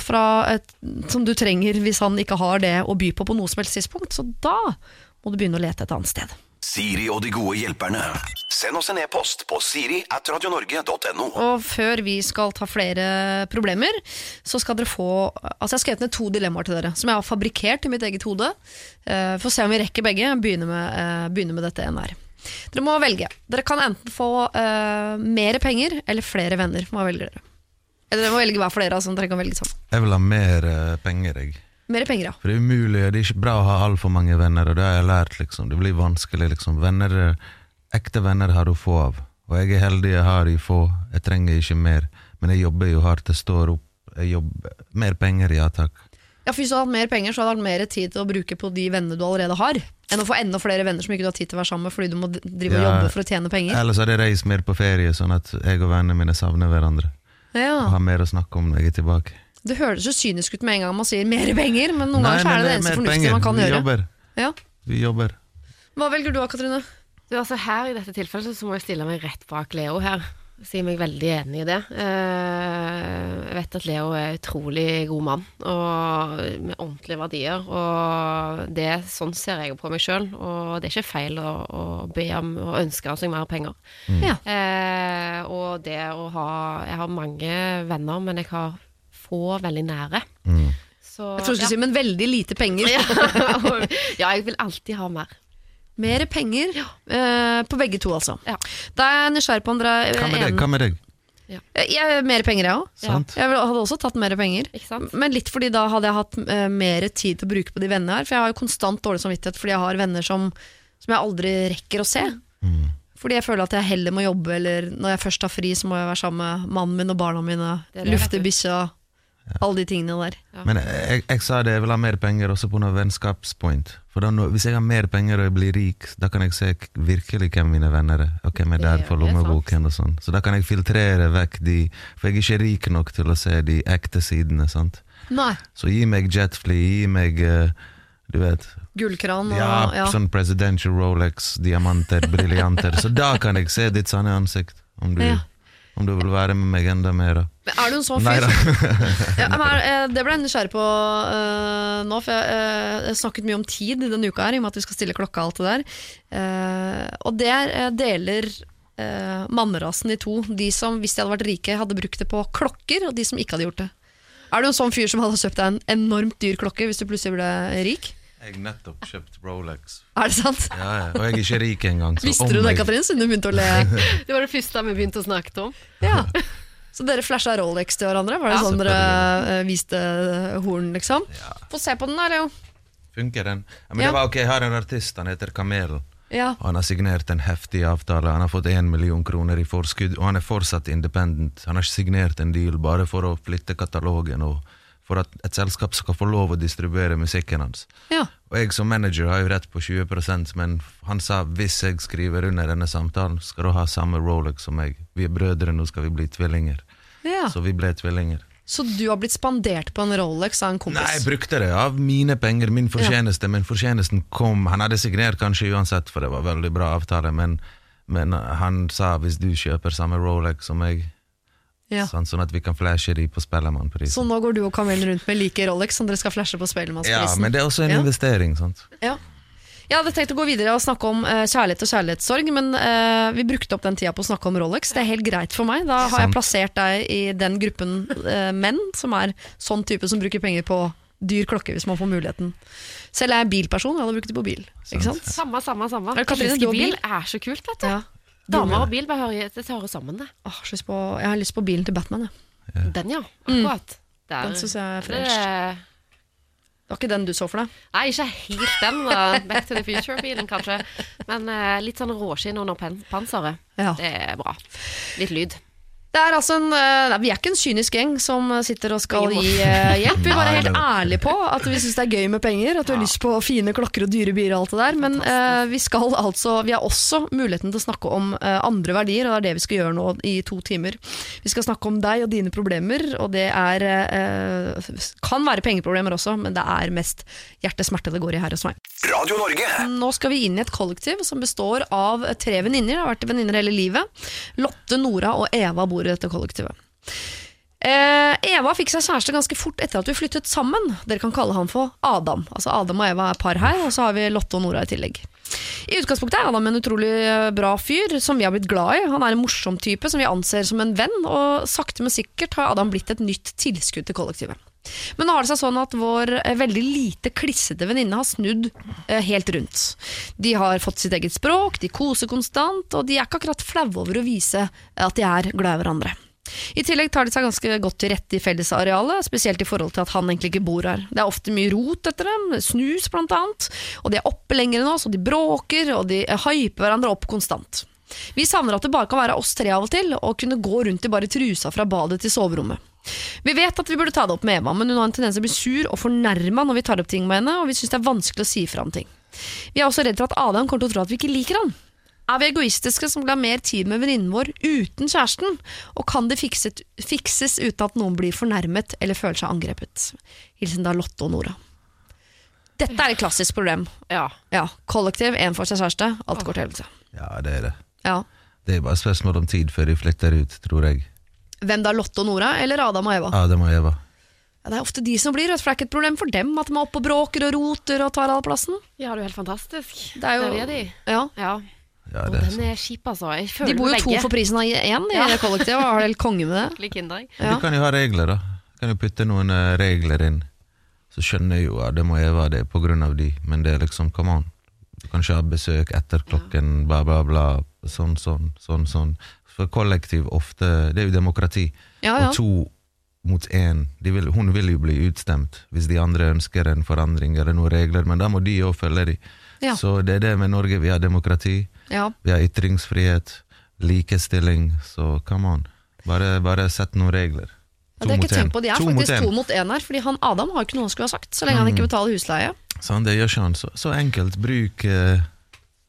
et, som du trenger hvis han ikke har det å by på på noe som helst tidspunkt, så da må du begynne å lete et annet sted. Siri og de gode hjelperne. Send oss en e-post på siri at radionorge.no. Og før vi skal ta flere problemer, så skal dere få Altså, jeg har skrevet ned to dilemmaer til dere, som jeg har fabrikkert i mitt eget hode. Uh, Få se om vi rekker begge. Begynner med, uh, begynner med dette ene her. Dere må velge. Dere kan enten få uh, mer penger eller flere venner. Hva velger dere? Eller dere må velge hver for dere. Altså, dere kan velge sånn. Jeg vil ha mer eh, penger, jeg. Mer penger, ja. For det er umulig, det er ikke bra å ha altfor mange venner, og det har jeg lært, liksom. Det blir vanskelig, liksom. Venner, ekte venner har du få av. Og jeg er heldig jeg har de få, jeg trenger ikke mer. Men jeg jobber jo hardt, jeg står opp. Jeg jobber. Mer penger, ja takk. Ja, for Hvis du hadde hatt mer penger, så hadde du hatt mer tid til å bruke på de vennene du allerede har, enn å få enda flere venner som ikke du har tid til å være sammen med fordi du må drive og Ja. jobbe for å tjene penger. Ellers hadde jeg reist mer på ferie, sånn at jeg og vennene mine savner hverandre. Og har mer å snakke om når jeg er tilbake. Det høres så kynisk ut med en gang man sier mer penger, men noen ganger så er det det eneste fornuftige penger. man kan Vi gjøre. Jobber. Ja. Vi jobber. Hva velger du da, Katrine? Du, altså her I dette tilfellet så må jeg stille meg rett bak Leo her. Si meg veldig enig i det. Eh, jeg vet at Leo er utrolig god mann og med ordentlige verdier. Og det, sånn ser jeg jo på meg sjøl. Og det er ikke feil å, å be om og ønske seg mer penger. Ja. Eh, og det å ha Jeg har mange venner, men jeg har få veldig nære. Mm. Så, Jeg tror du skulle si, men veldig lite penger. ja. ja, jeg vil alltid ha mer. Mer penger eh, på begge to, altså. Ja. Da er jeg nysgjerrig på om dere er Hva med deg? enige. Hva med deg? Jeg, mer penger, jeg òg. Ja. Jeg hadde også tatt mer penger. Ikke sant? Men litt fordi da hadde jeg hatt uh, mer tid til å bruke på de vennene her. For jeg har jo konstant dårlig samvittighet fordi jeg har venner som, som jeg aldri rekker å se. Mm. Fordi jeg føler at jeg heller må jobbe, eller når jeg først har fri, så må jeg være sammen med mannen min og barna mine. Det det, Lufte bikkja. Alle de tingene der. Ja. Men jeg, jeg sa det, jeg vil ha mer penger også på noe vennskapspoint. For da, hvis jeg har mer penger og jeg blir rik, da kan jeg se virkelig hvem mine venner er. Og hvem er der er for lommeboken og sånn. Så da kan jeg filtrere vekk de For jeg er ikke rik nok til å se de ekte sidene. sant? Nei. Så gi meg jetfly, gi meg eh, Du vet Gullkran og Ja, ja. sånn presidential Rolex, diamanter, briljanter. Så da kan jeg se ditt sanne ansikt. Om du, Ja. Om du vil være med meg enda mer. Men er du en sånn fyr ja, men eh, Det ble jeg nysgjerrig på uh, nå, for jeg uh, snakket mye om tid denne uka her, i og med at vi skal stille klokka og alt det der. Uh, og der deler uh, mannerasen i to. De som, hvis de hadde vært rike, hadde brukt det på klokker, og de som ikke hadde gjort det. Er du en sånn fyr som hadde kjøpt deg en enormt dyr klokke hvis du plutselig ble rik? Jeg nettopp kjøpt Rolex. Er det sant? Ja, ja. Og jeg er ikke rik engang. så Visste du det, Katrin, siden du begynte å le? Det var det første vi begynte å snakke om. Ja. Så dere flasha Rolex til hverandre? Var det Ja, sånn dere eh, viste horn, liksom? Få se på den da, Leo. Funker den? Ja, men Ja. det var ok, Jeg har en artist, han heter Kamelen. Ja. Og han har signert en heftig avtale. Han har fått én million kroner i forskudd, og han er fortsatt independent. Han har ikke signert en deal bare for å flytte katalogen og for at et selskap skal få lov å distribuere musikken hans. ja. Og jeg som manager har jo rett på 20% men han sa hvis jeg skriver under denne samtalen, skal du ha samme Rolex som meg. Vi er brødre, nå skal vi bli tvillinger. ja. Så vi ble tvillinger. Så du har blitt spandert på en Rolex av en kompis? Nei, jeg brukte det av mine penger, min fortjeneste, men fortjenesten kom. Han hadde signert kanskje uansett, for det var veldig bra avtale, men, men han sa hvis du kjøper samme Rolex som meg, ja. sånn, sånn at vi kan flashe de på Spellemannprisen. Så nå går du og Kamelen rundt med like Rolex som dere skal flashe på Ja, men det er også en Ja. investering, sant. Ja. Jeg hadde tenkt å gå videre og snakke om uh, kjærlighet og kjærlighetssorg, men uh, vi brukte opp den tida på å snakke om Rolex. Det er helt greit for meg. Da har jeg plassert deg i den gruppen uh, menn som er sånn type som bruker penger på dyr klokke hvis man får muligheten. Selv er jeg bilperson, jeg hadde brukt det på bil. Ikke sant? Samme, samme, samme. Katrine, du har bil bil? er så kult, vet du. Ja. Damer og bilbehørighet, det hører sammen, det. Åh, lyst på, jeg har lyst på bilen til Batman. Jeg. Den, ja. Akkurat. Mm. Den synes jeg er det fresh. Det var ikke den du så for deg? Nei, ikke helt den. da. Back to the Future-bilen, kanskje. Men uh, litt sånn råskinn under panseret. Ja. Det er bra. Litt lyd. Det er altså en, eh, nei, vi er ikke en kynisk gjeng som sitter og skal gi eh, hjelp. Vi er bare helt ærlige på at vi syns det er gøy med penger, at vi har lyst på fine klokker og dyre biler og alt det der. Men uh, vi skal altså Vi har også muligheten til å snakke om uh, andre verdier, og det er det vi skal gjøre nå i to timer. Vi skal snakke om deg og dine problemer, og det er Kan være pengeproblemer også, men det er mest hjertesmerte det går i her hos meg. Radio Norge. Nå skal vi inn i et kollektiv som består av tre venninner. Det har vært venninner hele livet. Lotte, Nora og Eva bor i dette kollektivet. Eh, Eva fikk seg kjæreste ganske fort etter at vi flyttet sammen. Dere kan kalle han for Adam. Altså Adam og Eva er par her, og så har vi Lotte og Nora i tillegg. I utgangspunktet er Adam en utrolig eh, bra fyr som vi har blitt glad i. Han er en morsom type som vi anser som en venn, og sakte, men sikkert har Adam blitt et nytt tilskudd til kollektivet. Men nå har det seg sånn at vår eh, veldig lite klissete venninne har snudd eh, helt rundt. De har fått sitt eget språk, de koser konstant, og de er ikke akkurat flaue over å vise at de er glad i hverandre. I tillegg tar de seg ganske godt til rette i fellesarealet, spesielt i forhold til at han egentlig ikke bor her. Det er ofte mye rot etter dem, snus blant annet, og de er oppe lenger enn oss, og de bråker, og de eh, hyper hverandre opp konstant. Vi savner at det bare kan være oss tre av og til, og kunne gå rundt i bare trusa fra badet til soverommet. Vi vet at vi burde ta det opp med Eva, men hun har en tendens til å bli sur og fornærma når vi tar opp ting med henne, og vi syns det er vanskelig å si fra om ting. Vi er også redd for at Adam kommer til å tro at vi ikke liker han. Er vi egoistiske som vil ha mer tid med venninnen vår uten kjæresten? Og kan det fikset, fikses uten at noen blir fornærmet eller føler seg angrepet? Hilsen da Lotte og Nora. Dette er et klassisk problem. Ja. Ja, Kollektiv, én for seg kjæreste, alt går til helvete. Ja, det er det. Ja. Det er bare et spørsmål om tid før de flytter ut, tror jeg. Hvem da, Lotte og Nora, eller Adam og Eva? Adam og Eva. Ja, det er ofte de som blir, for det er ikke et problem for dem at de er oppe og bråker og roter og tar all plassen. ja, det er jo helt fantastisk. Det er jo- Der er de. Ja. Ja. Ja, det er den er kjip, altså. Jeg føler De bor jo to for prisen av én i Ja. kollektivet, og har helt konge med det. Lik Kinderegg. Ja. Du kan jo ha regler, da. Du kan jo putte noen eh, regler inn. Så skjønner jeg jo at det må Eva det er på grunn av de, men det er liksom, come on. Du kan ikke ha besøk etter klokken, bla, bla, bla. Sånn, sånn, sånn. sånn. For kollektiv ofte Det er jo demokrati. Ja, ja. Og to mot én. Vil, hun vil jo bli utstemt hvis de andre ønsker en forandring eller noen regler, men da må de òg følge de. Ja. Så det er det med Norge. Vi har demokrati, ja. vi har ytringsfrihet, likestilling, så come on. Bare, bare sett noen regler. Ja, det er ikke tenkt på, De er To faktisk mot to mot én her, fordi han Adam har ikke noe han skulle ha sagt, så lenge han ikke betaler husleie. Sånn, det gjør ikke han. Så, så enkelt. Bruk eh,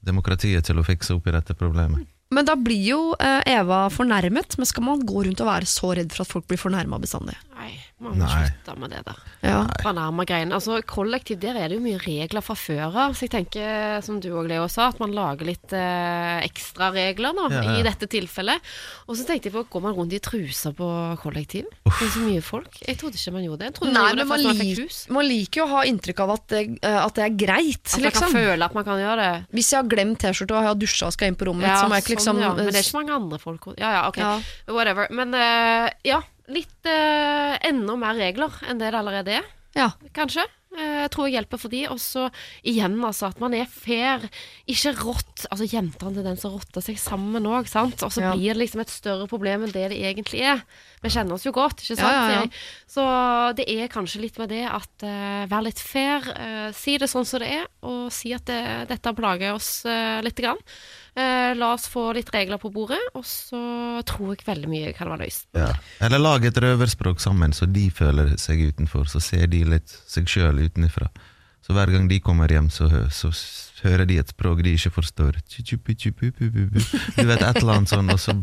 demokratiet til å fikse opp i dette problemet. Men da blir jo eh, Eva fornærmet, men skal man gå rundt og være så redd for at folk blir fornærma bestandig? Nei, man må Nei. slutte med det der. Ja. Fornærma greiene. Altså, kollektiv, der er det jo mye regler fra før av. Så jeg tenker, som du og Leo sa, at man lager litt eh, ekstra regler nå, Ja, ja. i dette tilfellet. Og så tenkte jeg på, går man rundt i truser på kollektiv? Det er så mye folk. Jeg trodde ikke man gjorde det. Jeg Nei, man men det man, man lik, man liker jo å ha inntrykk av at det, eh, at det er greit, At man liksom. kan føle at man kan gjøre det. Hvis jeg har glemt T-skjorte og jeg har dusja og skal inn på rommet, så må jeg ikke liksom sånn, ja. Men det er ikke mange andre folk Ja, ja, ok. Ja. Whatever. Men uh, ja, litt eh, enda mer regler enn det det allerede er. Ja. kanskje. Eh, Jeg tror jeg hjelper for de. Og så igjen, altså, at man er fair. Ikke rått. Altså, jentene til den som rotter seg sammen òg, sant. Og så Ja. blir det liksom et større problem enn det det egentlig er. Vi kjenner oss jo godt, ikke sant. Ja, ja, ja. Så det er kanskje litt med det at uh, vær litt fair. Uh, si det sånn som det er, og si at det, dette plager oss uh, lite grann. Eh, la oss få litt regler på bordet, og så tror jeg veldig mye kan være løst. Ja. Eller lag et røverspråk sammen, så de føler seg utenfor. Så ser de litt seg sjøl utenfra. Så hver gang de kommer hjem, så, så hører de et språk de ikke forstår. Du vet, et eller annet sånn, og så,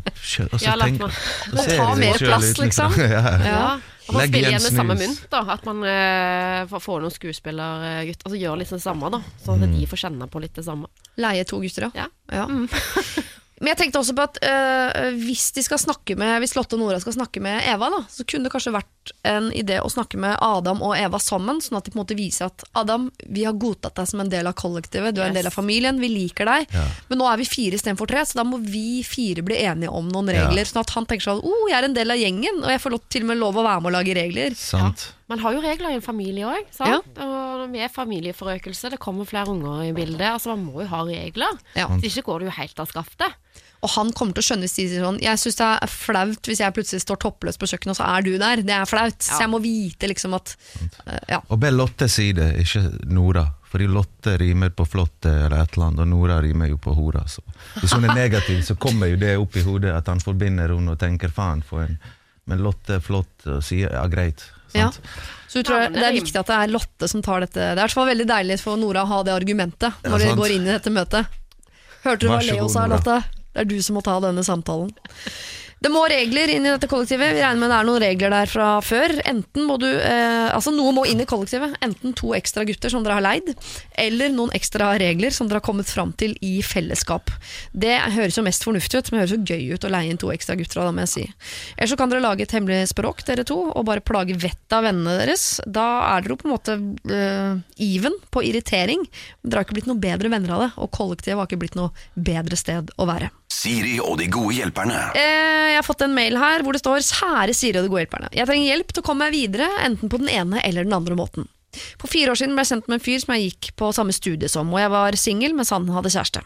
og så tenker så ser Ta mer plass, utenfra. liksom. ja. Ja. Og man spiller igjen med samme mynt, da. At man eh, får- noen skuespillergutter Altså gjør litt det samme, da. Sånn at Mm. de får kjenne på litt det samme. Leie to gutter, da. Ja. ja. Men jeg tenkte også på at øh, hvis de skal snakke med Hvis Lotte og Nora skal snakke med Eva, da, så kunne det kanskje vært en idé å snakke med Adam og Eva sammen, sånn at de på en måte viser at Adam, vi har godtatt deg som en del av kollektivet, du er en del av familien, vi liker deg, Ja. men nå er vi fire istedenfor tre, så da må vi fire bli enige om noen Ja. regler, sånn at han tenker sånn oh, jeg er en del av gjengen, og jeg får lov, til og med lov å være med å lage regler. Sant. Man har jo regler i en familie òg, sant. Og med familieforøkelse, det kommer flere unger i bildet. Altså Man må jo ha regler. Ja. Så ikke går det jo helt av skaftet. Og han kommer til å skjønne sier sånn Jeg syns det er flaut hvis jeg plutselig står toppløs på kjøkkenet, og så er du der. Det er flaut. Så jeg må vite liksom at uh, Ja. Og be Lotte si det, ikke Nora. Fordi Lotte rimer på flotte eller et eller annet, og Nora rimer jo på hora. Så. Hvis hun er negativ, så kommer jo det opp i hodet at han forbinder henne og tenker faen for en Men Lotte er flott og sier ja, greit. Ja. Så du tror det det er viktig at det er Lotte som tar dette. Det er i hvert fall veldig deilig for Nora å ha det argumentet når vi går inn i dette møtet. Hørte du hva Leo sa, Lotte? Det er du som må ta denne samtalen. Det må regler inn i dette kollektivet. Vi regner med det er noen regler der fra før. Enten må du, eh, altså Noe må inn i kollektivet. Enten to ekstra gutter som dere har leid, eller noen ekstra regler som dere har kommet fram til i fellesskap. Det høres jo mest fornuftig ut, men det høres jo gøy ut å leie inn to ekstra gutter. Da må jeg si. Eller så kan dere lage et hemmelig språk, dere to, og bare plage vettet av vennene deres. Da er dere jo på en måte eh, even på irritering. Men dere har ikke blitt noe bedre venner av det, og kollektivet har ikke blitt noe bedre sted å være. Siri og de gode hjelperne. Eh, jeg har fått en mail her hvor det står 'Kjære Siri og de gode hjelperne'. Jeg trenger hjelp til å komme meg videre, enten på den ene eller den andre måten. For fire år siden ble jeg sendt med en fyr som jeg gikk på samme studie som, og jeg var singel mens han hadde kjæreste.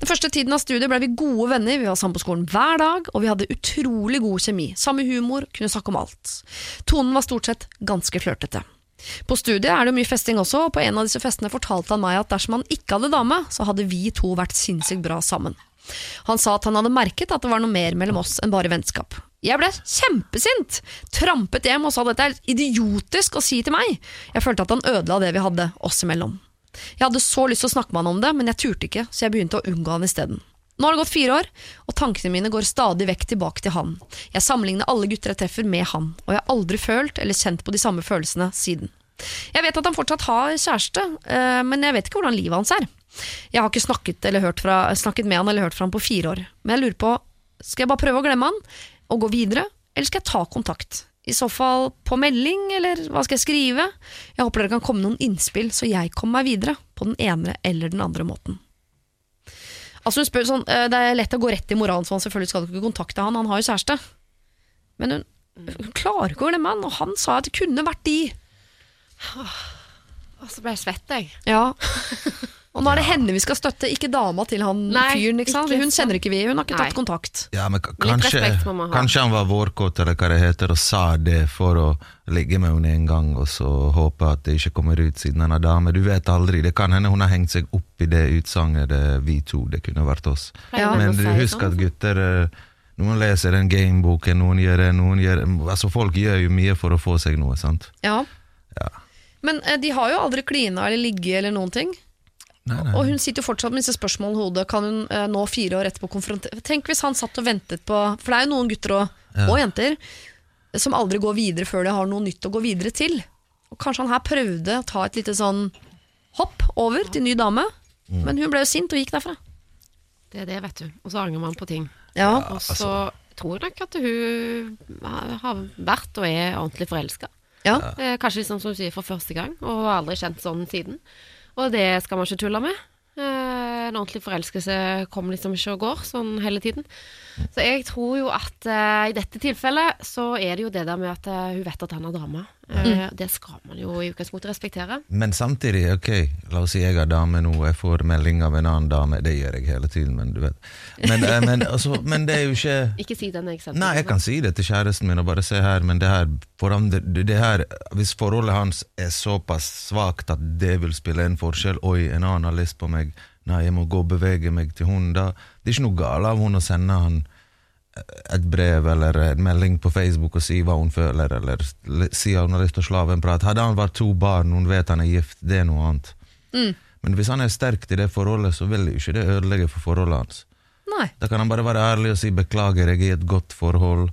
Den første tiden av studiet ble vi gode venner, vi var sammen på skolen hver dag, og vi hadde utrolig god kjemi. Samme humor, kunne snakke om alt. Tonen var stort sett ganske flørtete. På studiet er det mye festing også, og på en av disse festene fortalte han meg at dersom han ikke hadde dame, så hadde vi to vært sinnssykt bra sammen. Han sa at han hadde merket at det var noe mer mellom oss enn bare vennskap. Jeg ble kjempesint, trampet hjem og sa dette er idiotisk å si til meg. Jeg følte at han ødela det vi hadde oss imellom. Jeg hadde så lyst til å snakke med han om det, men jeg turte ikke, så jeg begynte å unngå han isteden. Nå har det gått fire år, og tankene mine går stadig vekk tilbake til han. Jeg sammenligner alle gutter jeg treffer med han, og jeg har aldri følt eller kjent på de samme følelsene siden. Jeg vet at han fortsatt har kjæreste, eh, men jeg vet ikke hvordan livet hans er. Jeg har ikke snakket, eller hørt fra, snakket med han eller hørt fra han på fire år, men jeg lurer på, skal jeg bare prøve å glemme han, og gå videre, eller skal jeg ta kontakt? I så fall på melding, eller hva skal jeg skrive? Jeg håper dere kan komme noen innspill, så jeg kommer meg videre, på den ene eller den andre måten. Altså hun spør sånn, eh, Det er lett å gå rett i moralen, så han selvfølgelig skal du ikke kontakte han, han har jo kjæreste. Men hun, hun klarer ikke å glemme han, og han sa at det kunne vært de. Og så ble jeg svett, jeg. Ja. Og nå er det henne vi skal støtte, ikke dama til han Nei, fyren. ikke sant? ikke Hun kjenner ikke vi, hun har ikke Nei. tatt kontakt. Ja, men kanskje, respekt må man ha. kanskje han var vårkåt eller hva det heter, og sa det for å ligge med henne en gang, og så håpe at det ikke kommer ut siden han er dame. Du vet aldri. Det kan hende hun har hengt seg opp i det utsagnet, det vi to. Det kunne vært oss. Ja. Men du husker husk at gutter eh, Noen leser den gameboken, noen gjør det, noen gjør det. Altså Folk gjør jo mye for å få seg noe, sant? Ja. Ja. Men eh, de har jo aldri klina eller ligget eller noen ting. Nei, nei. Og hun sitter jo fortsatt med disse spørsmålene i hodet. Kan hun eh, nå fire år etterpå konfrontere Tenk hvis han satt og ventet på For det er jo noen gutter og, og jenter som aldri går videre før de har noe nytt å gå videre til. Og Kanskje han her prøvde å ta et lite sånn hopp over til ny dame, Mm. men hun ble jo sint og gikk derfra. Det er det, vet du. Og så angrer man på ting. Ja, Og så tror jeg nok at hun har vært og er ordentlig forelska. ja. Eh, Kanskje liksom som du sier for første gang, og har aldri kjent sånn siden. Og det skal man ikke tulle med. Eh, En ordentlig forelskelse kommer liksom ikke og går sånn hele tiden. Så jeg tror jo at uh, i dette tilfellet så er det jo det der med at uh, hun vet at han er dame. Mm. Det skal man jo i utgangspunktet respektere. Men samtidig, ok, la oss si jeg er dame nå, jeg får melding av en annen dame, det gjør jeg hele tiden, men du vet. Men, eh, men, altså, men det er jo ikke Ikke si den jeg sendte. Nei, jeg kan si det til kjæresten min og bare se her, men det her, forandre, det her Hvis forholdet hans er såpass svakt at det vil spille en forskjell Oi, en annen har lyst på meg, nei, jeg må gå og bevege meg til hun da Det er ikke noe galt av hun å sende han eh, et brev eller en melding på Facebook og si hva hun føler, eller si at hun har lyst til å slå av en prat. Hadde han vært to barn, hun vet han er gift, det er noe annet. Men hvis han er sterk i det forholdet, så vil jo ikke det ødelegge for forholdet hans. Nei. Da kan han bare være ærlig og si beklager, jeg er i et godt forhold.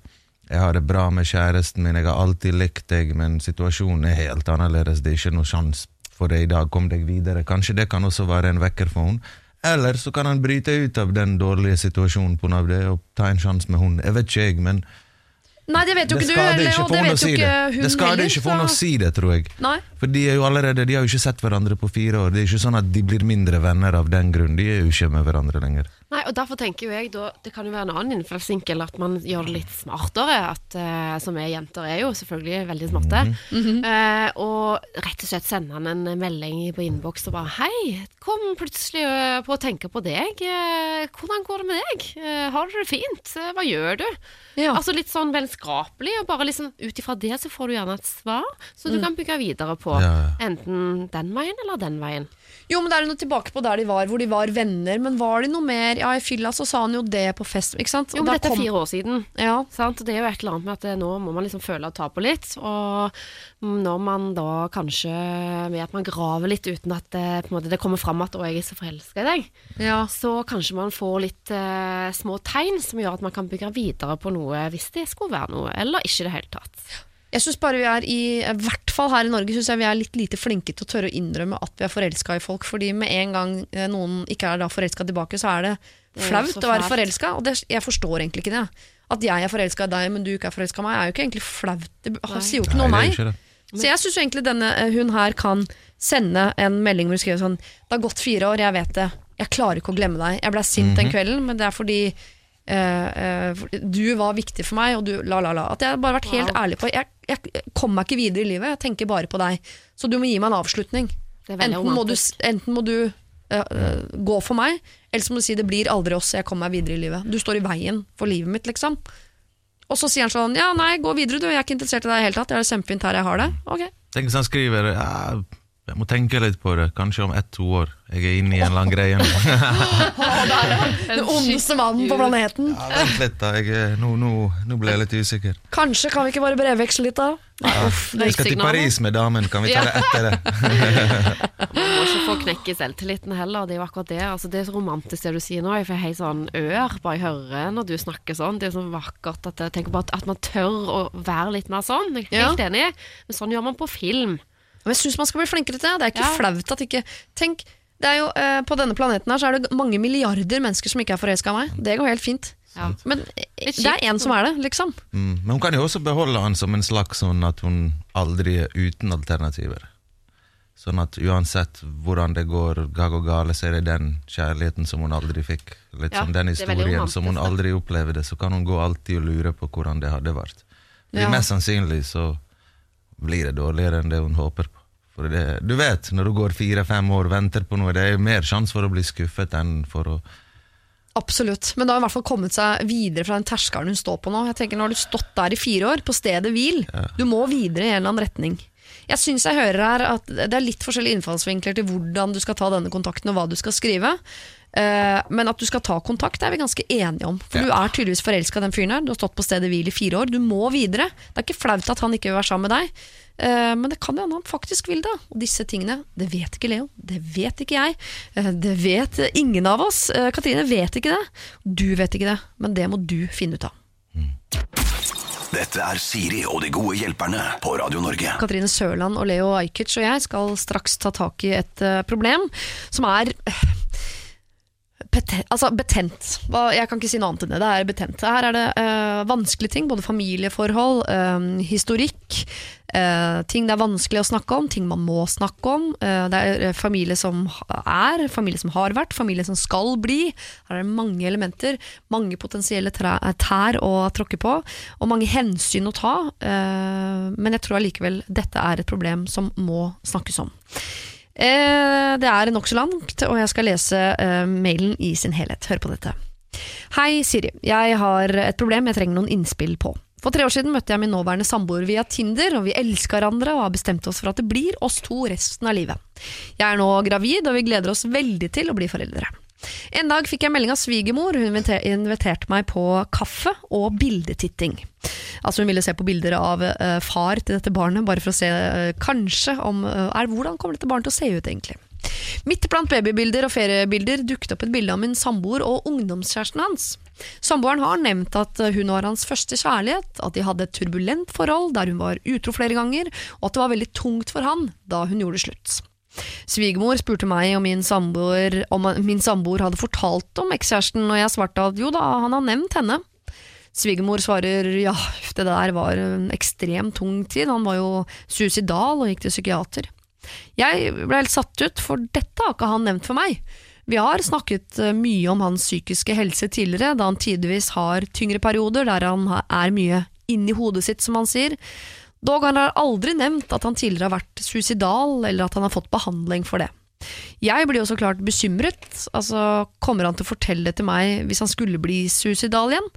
Jeg har det bra med kjæresten min, jeg har alltid likt deg, men situasjonen er helt annerledes. Det er ikke noe sjanse for i dag, kom deg videre. Kanskje det kan også være en vekker for henne. Eller så kan han bryte ut av den dårlige situasjonen på det og ta en sjanse med henne. Jeg vet ikke, jeg, men Nei, det vet jo ikke du, og det vet jo ikke hun Det skader ikke for henne å si det, tror jeg. Nei. For de er jo allerede, de har jo ikke sett hverandre på fire år. Det er ikke sånn at de blir mindre venner av den grunn. De er jo ikke med hverandre lenger. Nei, og derfor tenker jo jeg da Det kan jo være en annen innfallsvinkel, at man gjør det litt smartere. At, uh, som er jenter, er jo selvfølgelig veldig smarte. eh, og rett og slett sende han en melding på innboks og bare Hei, kom plutselig eh, på å tenke på deg. Uh, hvordan går det med deg? Har du det fint? Hva gjør du? Ja. Altså litt sånn vennskapelig, og bare liksom ut ifra det så får du gjerne et svar, så du kan bygge videre på ja. enten den veien eller den veien. Jo, men det er noe tilbake på der de var, hvor de var venner. Men var de noe mer Ja, i fylla så sa han jo det på fest, ikke sant? Jo, men dette dette er fire år siden. Ja, Sant? Det er jo et eller annet med at eh, nå må man liksom føle og ta på litt. Og når man da kanskje ved at man graver litt uten at det, på en måte, det kommer fram at 'å, jeg er så forelska i deg', ja. så kanskje man får litt eh, små tegn som gjør at man kan bygge videre på noe hvis det skulle være noe, eller ikke i det hele tatt. Jeg synes bare vi er i, i hvert fall her i Norge synes jeg vi er litt lite flinke til å tørre å innrømme at vi er forelska i folk. Fordi med en gang eh, noen ikke er da forelska tilbake, så er det Det er flaut så å være forelska. Og det, jeg forstår egentlig ikke det. At jeg er forelska i deg, men du ikke er forelska i meg, er jo ikke egentlig flaut. Det Nei. sier jo ikke noe om Nei, meg. det det. Så jeg syns egentlig denne eh, hun her kan sende en melding hvor hun skriver sånn Det har gått fire år, jeg vet det. Jeg klarer ikke å glemme deg. Jeg ble sint den kvelden, men det er fordi for- du var viktig for meg, og du la, la, la. At jeg har bare vært helt Wow. ærlig på Jeg, jeg kommer meg ikke videre i livet, jeg tenker bare på deg. Så du må gi meg en avslutning. Enten må du, enten må du eh, eh, gå for meg, eller så må du si det blir aldri oss, jeg kommer meg videre i livet. Du står i veien for livet mitt, liksom. Og så sier han sånn Ja, nei, gå videre, du. Jeg er ikke interessert i deg i det hele tatt. Jeg har det kjempefint her jeg har det. Ok. Tenk hvis han skriver ja, Jeg må tenke litt på det. Kanskje om ett-to år. Jeg er inne i en annen greie nå. Den ondeste mannen på planeten. Ja, vent litt, da. Jeg, er- nå, nå, nå ble jeg litt usikker. Kanskje kan vi ikke bare brevveksle litt, da? Ja. Jeg skal til. Paris med damen. Kan vi ta det etter det? Man må ikke få knekke selvtilliten heller, det er jo akkurat det. Altså, det er så romantisk det du sier nå. Jeg får helt sånn ør bare jeg hører når du snakker sånn. Det er så vakkert at jeg tenker på at, at man tør å være litt mer sånn. Jeg er Ja. helt enig, men sånn gjør man på film. Men jeg syns man skal bli flinkere til det. Det er ikke Ja. flaut at ikke Tenk, det er jo, eh, på denne planeten her så er det mange milliarder mennesker som ikke er forelska i meg. Det går helt fint. Ja. Men eh, det er én som er det, liksom. Mm. Men hun kan jo også beholde han som en slags sånn at hun aldri er uten alternativer. Sånn at uansett hvordan det går gag og gale, så er det den kjærligheten som hun aldri fikk. Litt Ja, som den historien som hun aldri opplevde. Så kan hun gå alltid og lure på hvordan det hadde vært. det Ja. Mest sannsynlig så blir det dårligere enn det hun håper på. Det, du vet, når du går fire-fem år og venter på noe, det er mer sjanse for å bli skuffet enn for å Absolutt. Men da har hun i hvert fall kommet seg videre fra den terskelen hun står på nå. Jeg tenker Nå har du stått der i fire år, på stedet hvil. Du må videre i en eller annen retning. Jeg syns jeg hører her at det er litt forskjellige innfallsvinkler til hvordan du skal ta denne kontakten og hva du skal skrive. Eh, men at du skal ta kontakt, er vi ganske enige om. For du er tydeligvis forelska i den fyren her. Du har stått på stedet hvil i fire år. Du må videre. Det er ikke flaut at han ikke vil være sammen med deg. Eh, Men det kan hende han faktisk vil det. Og disse tingene, det vet ikke Leo. Det vet ikke jeg. Eh, Det vet ingen av oss. Katrine vet ikke det. Du vet ikke det. Men det må du finne ut av. Dette er Siri og de gode hjelperne på Radio Norge. Katrine Sørland og Leo Ajkic og jeg skal straks ta tak i et problem som er altså betent. Jeg kan ikke si noe annet enn det. Det er betent. Her er det uh, vanskelige ting, både familieforhold, eh, historikk, Uh, ting det er vanskelig å snakke om, ting man må snakke om. Uh, det er familie som er, familie som har vært, familie som skal bli. Her er det mange elementer, mange potensielle tær å tråkke på, og mange hensyn å ta. men jeg tror allikevel dette er et problem som må snakkes om. Eh, det er nokså langt, og jeg skal lese eh, mailen i sin helhet. Hør på dette. Hei, Siri. Jeg har et problem jeg trenger noen innspill på. For tre år siden møtte jeg min nåværende samboer via Tinder, og vi elsker hverandre og har bestemt oss for at det blir oss to resten av livet. Jeg er nå gravid, og vi gleder oss veldig til å bli foreldre. En dag fikk jeg melding av svigermor. Hun inviterte meg på kaffe og bildetitting. Altså Hun ville se på bilder av eh, far til dette barnet, bare for å se eh, kanskje om eh, er, hvordan kommer dette barnet til å se ut, egentlig. Midt blant babybilder og feriebilder dukket opp et bilde av min samboer og ungdomskjæresten hans. Samboeren har nevnt at hun var hans første kjærlighet, at de hadde et turbulent forhold der hun var utro flere ganger, og at det var veldig tungt for han da hun gjorde slutt. Svigermor spurte meg om min samboer, om min samboer hadde fortalt om ekskjæresten, og jeg svarte at jo da, han har nevnt henne. Svigermor svarer ja, det der var en ekstremt tung tid, han var jo suicidal og gikk til psykiater. Jeg ble helt satt ut, for dette har ikke han nevnt for meg. Vi har snakket eh, mye om hans psykiske helse tidligere, da han tidvis har tyngre perioder der han er mye inni hodet sitt, som han sier. Dog han har aldri nevnt at han tidligere har vært suicidal, eller at han har fått behandling for det. Jeg blir jo så klart bekymret. Altså, kommer han til å fortelle det til meg hvis han skulle bli suicidal igjen?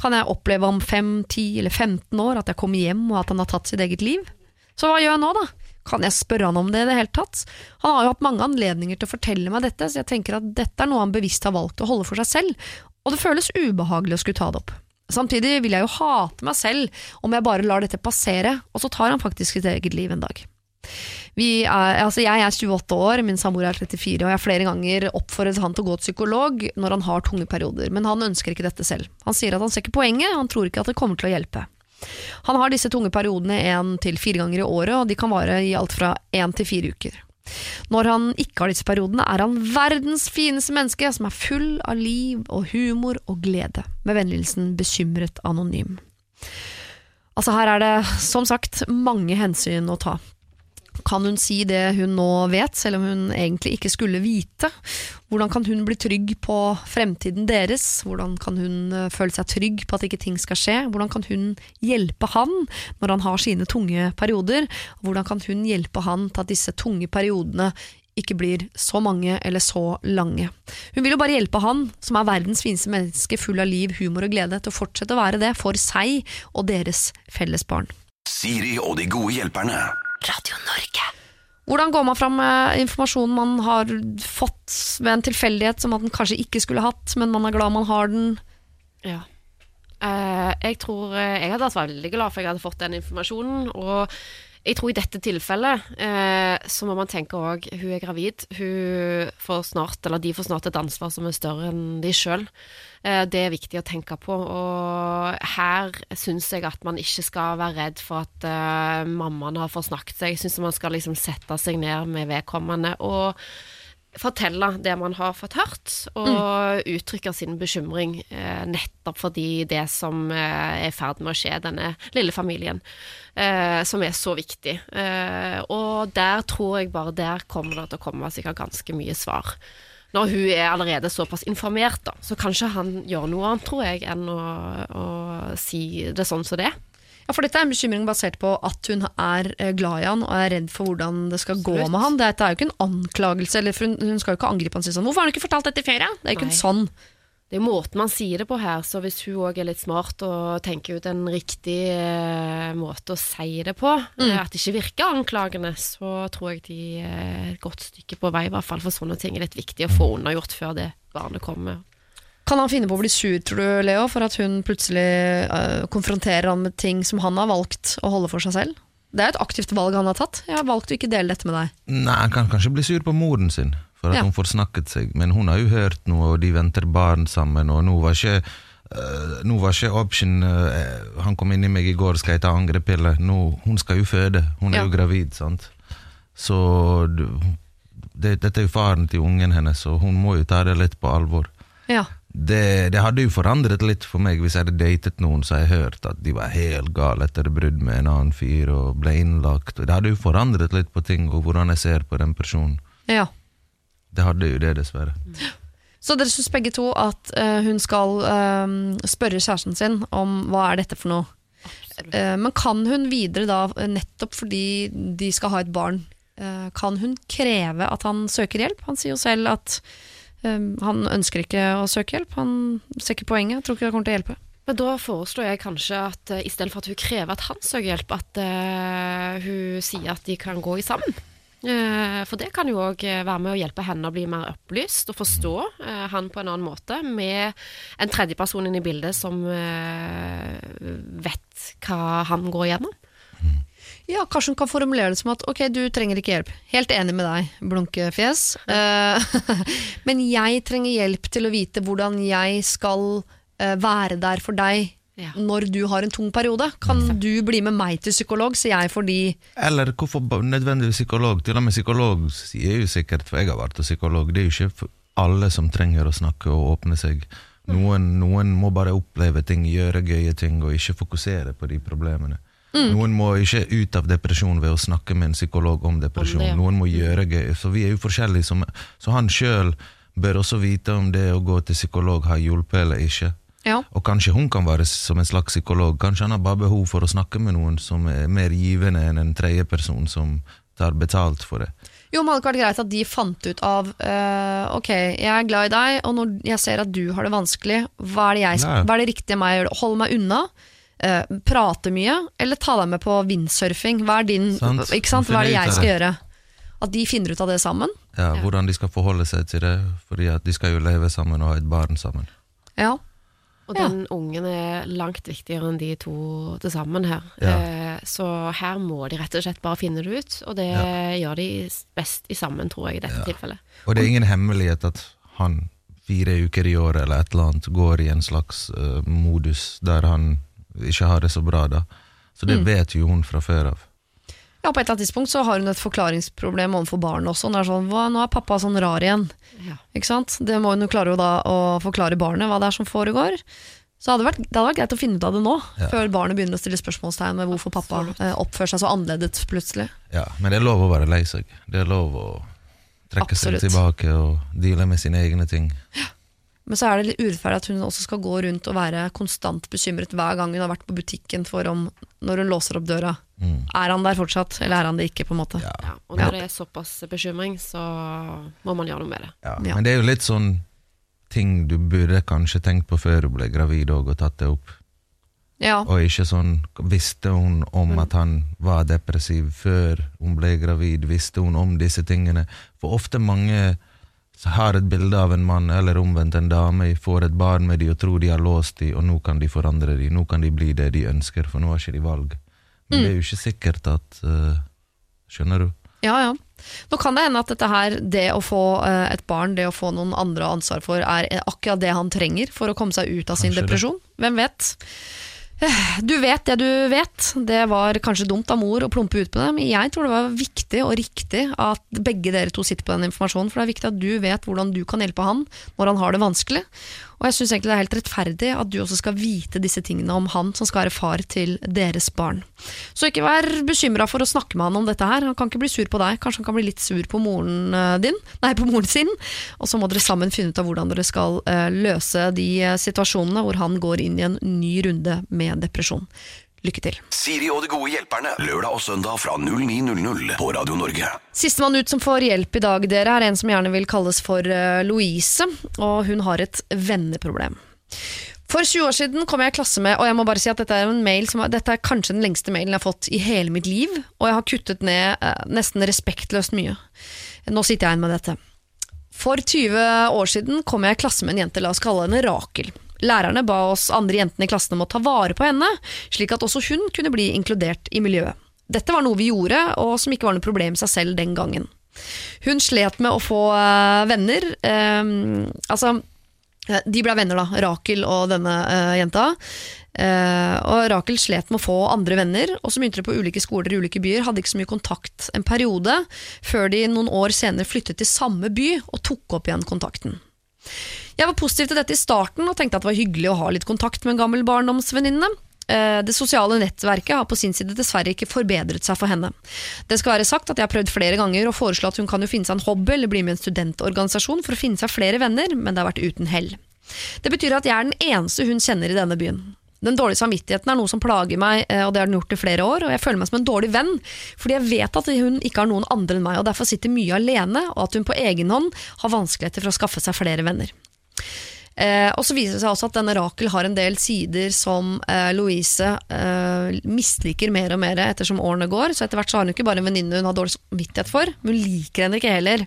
Kan jeg oppleve om 5, 10 eller 15 år at jeg kommer hjem og at han har tatt sitt eget liv? Så hva gjør jeg nå, da? Kan jeg spørre han om det i det hele tatt? Han har jo hatt mange anledninger til å fortelle meg dette, så jeg tenker at dette er noe han bevisst har valgt å holde for seg selv, og det føles ubehagelig å skulle ta det opp. Samtidig vil jeg jo hate meg selv om jeg bare lar dette passere, og så tar han faktisk sitt eget liv en dag. Er, altså jeg er 28 år, min samboer er 34, og jeg har flere ganger oppfordret han til å gå til psykolog når han har tunge perioder, men han ønsker ikke dette selv. Han sier at han ser ikke poenget, han tror ikke at det kommer til å hjelpe. Han har disse tunge periodene én til fire ganger i året, og de kan vare i alt fra én til fire uker. Når han ikke har disse periodene, er han verdens fineste menneske, som er full av liv og humor og glede. Med vennligheten bekymret anonym. Altså Her er det som sagt mange hensyn å ta. Kan hun si det hun nå vet, selv om hun egentlig ikke skulle vite? Hvordan kan hun bli trygg på fremtiden deres? Hvordan kan hun eh, føle seg trygg på at ikke ting skal skje? Hvordan kan hun hjelpe han når han har sine tunge perioder? Hvordan kan hun hjelpe han til at disse tunge periodene ikke blir så mange eller så lange. Hun vil jo bare hjelpe han, som er verdens fineste menneske, full av liv, humor og glede, til å fortsette å være det for seg og deres felles barn. Siri og de gode hjelperne. Radio Norge. Hvordan går man fram med informasjonen man har fått ved en tilfeldighet som man kanskje ikke skulle hatt, men man er glad man har den? Ja. Eh, jeg tror eh, Jeg hadde vært veldig glad for jeg hadde fått den informasjonen. Og jeg tror i dette tilfellet eh, så må man tenke òg hun er gravid. Hun får snart, eller de får snart et ansvar som er større enn de sjøl. Eh, det er viktig å tenke på. Og her syns jeg at man ikke skal være redd for at eh, mammaen har forsnakket seg. Jeg syns man skal liksom sette seg ned med vedkommende. og fortelle det man har fått hørt, og uttrykke sin bekymring eh, nettopp fordi det som eh, er i ferd med å skje denne lille familien, eh, som er så viktig. Eh, og der tror jeg bare der kommer det til å komme sikkert ganske mye svar. Når hun er allerede såpass informert, da, så kanskje han gjør noe annet, tror jeg, enn å, å si det sånn som det er. Ja, for dette er en bekymring basert på at hun er eh, glad i han og er redd for hvordan det skal gå med han. Dette er jo ikke en anklagelse, eller hun, hun skal jo ikke angripe han og si sånn 'Hvorfor har du ikke fortalt dette i ferie?' Det er jo ikke Nei. en sånn. Det er måten man sier det på her, så hvis hun òg er litt smart og tenker ut en riktig eh, måte å si det på, mm. at det ikke virker anklagende, så tror jeg de er et godt stykke på vei, i hvert fall. For sånne ting er litt viktig å få unnagjort før det barnet kommer. Kan han finne på å bli sur, tror du, Leo, for at hun plutselig uh, konfronterer han med ting som han har valgt å holde for seg selv? Det er et aktivt valg han har tatt. Jeg har valgt å ikke dele dette med deg. Nei, Han kan kanskje bli sur på moren sin for at Ja. hun forsnakket seg, men hun har jo hørt noe, og de venter barn sammen, og nå var ikke Uh, nå var ikke option uh, Han kom inn i meg i går, skal jeg ta angrepille? Nå, hun skal jo føde, hun er Ja. jo gravid, sant. Så det, dette er jo faren til ungen hennes, og hun må jo ta det litt på alvor. Ja. Det, det hadde jo forandret litt for meg hvis jeg hadde datet noen så jeg hørt at de var helt gale etter brudd med en annen fyr og ble innlagt. Det hadde jo forandret litt på ting og hvordan jeg ser på den personen. ja. Det hadde jo det, dessverre. Så dere syns begge to at uh, hun skal uh, spørre kjæresten sin om hva er dette for noe? Uh, men kan hun videre da, nettopp fordi de skal ha et barn, eh, kan hun kreve at han søker hjelp? Han sier jo selv at han ønsker ikke å søke hjelp. Han ser ikke poenget, tror ikke det kommer til å hjelpe. Men da foreslår jeg kanskje at uh, istedenfor at hun krever at han søker hjelp, at uh, hun sier at de kan gå i sammen. Uh, for det kan jo òg være med å hjelpe henne å bli mer opplyst og forstå eh, han på en annen måte, med en tredjeperson inne i bildet som eh, vet hva han går igjennom. Ja, Kanskje hun kan formulere det som at ok, du trenger ikke hjelp. Helt enig med deg, blunkefjes. Eh, men jeg trenger hjelp til å vite hvordan jeg skal eh, være der for deg Ja. når du har en tung periode. Kan du bli med meg til psykolog, så jeg får de Eller hvorfor nødvendigvis psykolog? Til og med psykolog sier jo sikkert, for jeg har vært psykolog, det er jo ikke alle som trenger å snakke og åpne seg. Noen, noen må bare oppleve ting, gjøre gøye ting, og ikke fokusere på de problemene. Noen må ikke ut av depresjon ved å snakke med en psykolog om depresjon. Om det, ja. Noen må gjøre gøy. Så vi er jo forskjellige. Som, så han sjøl bør også vite om det å gå til psykolog har hjulpet eller ikke. Ja. Og kanskje hun kan være som en slags psykolog. Kanskje han har bare behov for å snakke med noen som er mer givende enn en tredjeperson som tar betalt for det. Jo, men hadde ikke vært greit at de fant ut av uh, Ok, jeg er glad i deg, og når jeg ser at du har det vanskelig, hva er det, jeg, hva er det riktige meg å gjøre? Holde meg unna? Eh, prate mye? Eller ta deg med på windsurfing? Hva er, din, Sant. ikke sant? Hva er det jeg skal gjøre? At de finner ut av det sammen? Ja, Hvordan de skal forholde seg til det, fordi at de skal jo leve sammen og ha et barn sammen. Ja. Og Ja. den ungen er langt viktigere enn de to til sammen her. Ja. Eh, så her må de rett og slett bare finne det ut, og det gjør de best i sammen, tror jeg, i dette tilfellet. Og det er ingen hemmelighet at han fire uker i året eller et eller annet går i en slags uh, modus der han ikke har det så bra, da. Så det vet jo hun fra før av. ja, på et eller annet tidspunkt så har hun et forklaringsproblem overfor barnet også. Hun er sånn, hva, nå er pappa sånn rar igjen. Ja. Ikke sant? Det må hun jo klare da, å forklare barnet hva det er som foregår. Så hadde det, vært, det hadde vært greit å finne ut av det nå, Ja. før barnet begynner å stille spørsmålstegn med hvorfor pappa eh, oppfører seg så annerledes plutselig. Ja, Men det er lov å være lei seg. Det er lov å trekke Absolutt. seg tilbake og deale med sine egne ting. Men så er det litt urettferdig at hun også skal gå rundt og være konstant bekymret hver gang hun har vært på butikken for om når hun låser opp døra. Mm. Er han der fortsatt, eller er han det ikke? på en måte? Ja. Ja, og når det er såpass bekymring, så må man gjøre noe med det. Ja, Ja. Men det er jo litt sånn ting du burde kanskje tenkt på før du ble gravid òg, og tatt det opp. Ja. Og ikke sånn Visste hun om at han var depressiv før hun ble gravid? Visste hun om disse tingene? For ofte mange har et bilde av en mann, eller omvendt en dame, får et barn med de og tror de har låst de, og nå kan de forandre de, nå kan de bli det de ønsker, for nå har ikke de valg. Men det er jo ikke sikkert at uh, Skjønner du? Ja, ja. Nå kan det hende at dette her, det å få uh, et barn, det å få noen andre å ansvar for, er akkurat det han trenger for å komme seg ut av sin depresjon. det. Hvem vet? Du vet det du vet. Det var kanskje dumt av mor å plumpe ut på det, men jeg tror det var viktig og riktig at begge dere to sitter på den informasjonen, for det er viktig at du vet hvordan du kan hjelpe han når han har det vanskelig. Og jeg syns egentlig det er helt rettferdig at du også skal vite disse tingene om han som skal være far til deres barn. Så ikke vær bekymra for å snakke med han om dette her. Han kan ikke bli sur på deg, kanskje han kan bli litt sur på moren eh, din, nei, på moren sin. Og så må dere sammen finne ut av hvordan dere skal eh, løse de eh, situasjonene hvor han går inn i en ny runde med depresjon. Lykke til. Siri og de gode hjelperne. Lørdag og søndag fra 09.00 på Radio Norge. Sistemann ut som får hjelp i dag, dere, er en som gjerne vil kalles for eh, Louise, og hun har et venneproblem. For 20 år siden kom jeg i klasse med, og jeg må bare si at dette er en mail som, dette er kanskje den lengste mailen jeg har fått i hele mitt liv, og jeg har kuttet ned eh, nesten respektløst mye. Nå sitter jeg igjen med dette. For 20 år siden kom jeg i klasse med en jente, la oss kalle henne Rakel. Lærerne ba oss andre jentene i klassen om å ta vare på henne, slik at også hun kunne bli inkludert i miljøet. Dette var noe vi gjorde, og som ikke var noe problem i seg selv den gangen. Hun slet med å få eh, venner. eh, altså, eh, de ble venner, da, Rakel og denne eh, jenta. Uh, og Rakel slet med å få andre venner, og som begynte de på ulike skoler i ulike byer, hadde ikke så mye kontakt en periode, før de noen år senere flyttet til samme by og tok opp igjen kontakten. Jeg var positiv til dette i starten og tenkte at det var hyggelig å ha litt kontakt med en gammel barndomsvenninne. Eh, Det sosiale nettverket har på sin side dessverre ikke forbedret seg for henne. Det skal være sagt at jeg har prøvd flere ganger å foreslå at hun kan jo finne seg en hobby eller bli med i en studentorganisasjon for å finne seg flere venner, men det har vært uten hell. Det betyr at jeg er den eneste hun kjenner i denne byen. Den dårlige samvittigheten er noe som plager meg, eh, og det har den gjort i flere år, og jeg føler meg som en dårlig venn, fordi jeg vet at hun ikke har noen andre enn meg, og derfor sitter mye alene, og at hun på egen hånd har vanskeligheter for å skaffe seg flere venner. Eh, og så viser det seg også at denne Rakel har en del sider som eh, Louise eh, misliker mer og mer ettersom årene går. Så etter hvert så har hun ikke bare en venninne hun har dårlig samvittighet for, men hun liker henne ikke heller.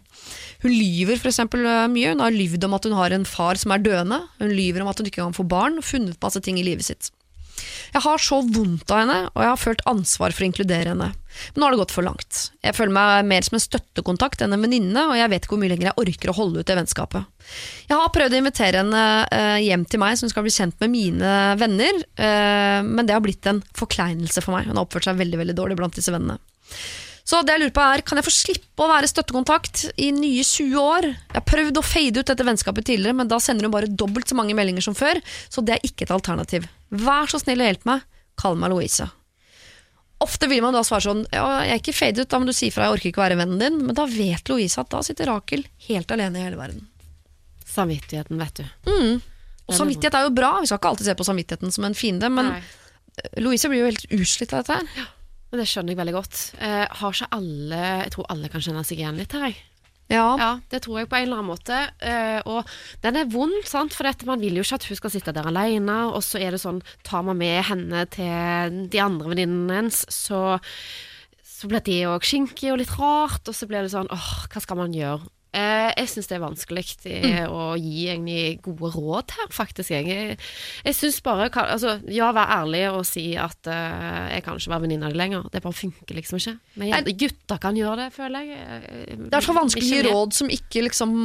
Hun lyver eksempel eh, mye. Hun har lyvd om at hun har en far som er døende. Hun lyver om at hun ikke kan få barn, og funnet masse ting i livet sitt. Jeg har så vondt av henne, og jeg har følt ansvar for å inkludere henne. Men nå har det gått for langt. Jeg føler meg mer som en støttekontakt enn en venninne, og jeg vet ikke hvor mye lenger jeg orker å holde ut det vennskapet. Jeg har prøvd å invitere henne eh, hjem til meg, så hun skal bli kjent med mine venner, eh, men det har blitt en forkleinelse for meg. Hun har oppført seg veldig, veldig dårlig blant disse vennene. Så det jeg lurer på er, kan jeg få slippe å være støttekontakt i nye 20 år? Jeg har prøvd å fade ut dette vennskapet tidligere, men da sender hun bare dobbelt så mange meldinger som før, så det er ikke et alternativ. Vær så snill og hjelp meg, kall meg Louise. Ofte vil man da svare sånn, ja, jeg er ikke fade ut, da må du si fra, jeg orker ikke være vennen din, men da vet Louise at da sitter Rakel helt alene i hele verden. Samvittigheten, vet du. Og samvittighet er jo bra, vi skal ikke alltid se på samvittigheten som en fiende, men Nei. Louise blir jo helt utslitt av dette her. Men det skjønner jeg veldig godt. Eh, har ikke alle Jeg tror alle kan kjenne seg igjen litt her, jeg. Ja, Ja, det tror jeg på en eller annen måte. Eh, og den er vond, sant, for man vil jo ikke at hun skal sitte der alene. Og så er det sånn, tar man med henne til de andre venninnene hennes, så, så blir det òg skinky og litt rart. Og så blir det sånn åh, hva skal man gjøre? Eh, jeg syns det er vanskelig mm. å gi egentlig gode råd her, faktisk. Jeg, jeg, syns bare altså, Ja, vær ærlig og si at uh, jeg kan ikke være venninne av deg lenger. Det bare funker liksom ikke. Men jeg, gutter kan gjøre det, føler jeg. Eh, Det er så vanskelig å gi råd som ikke liksom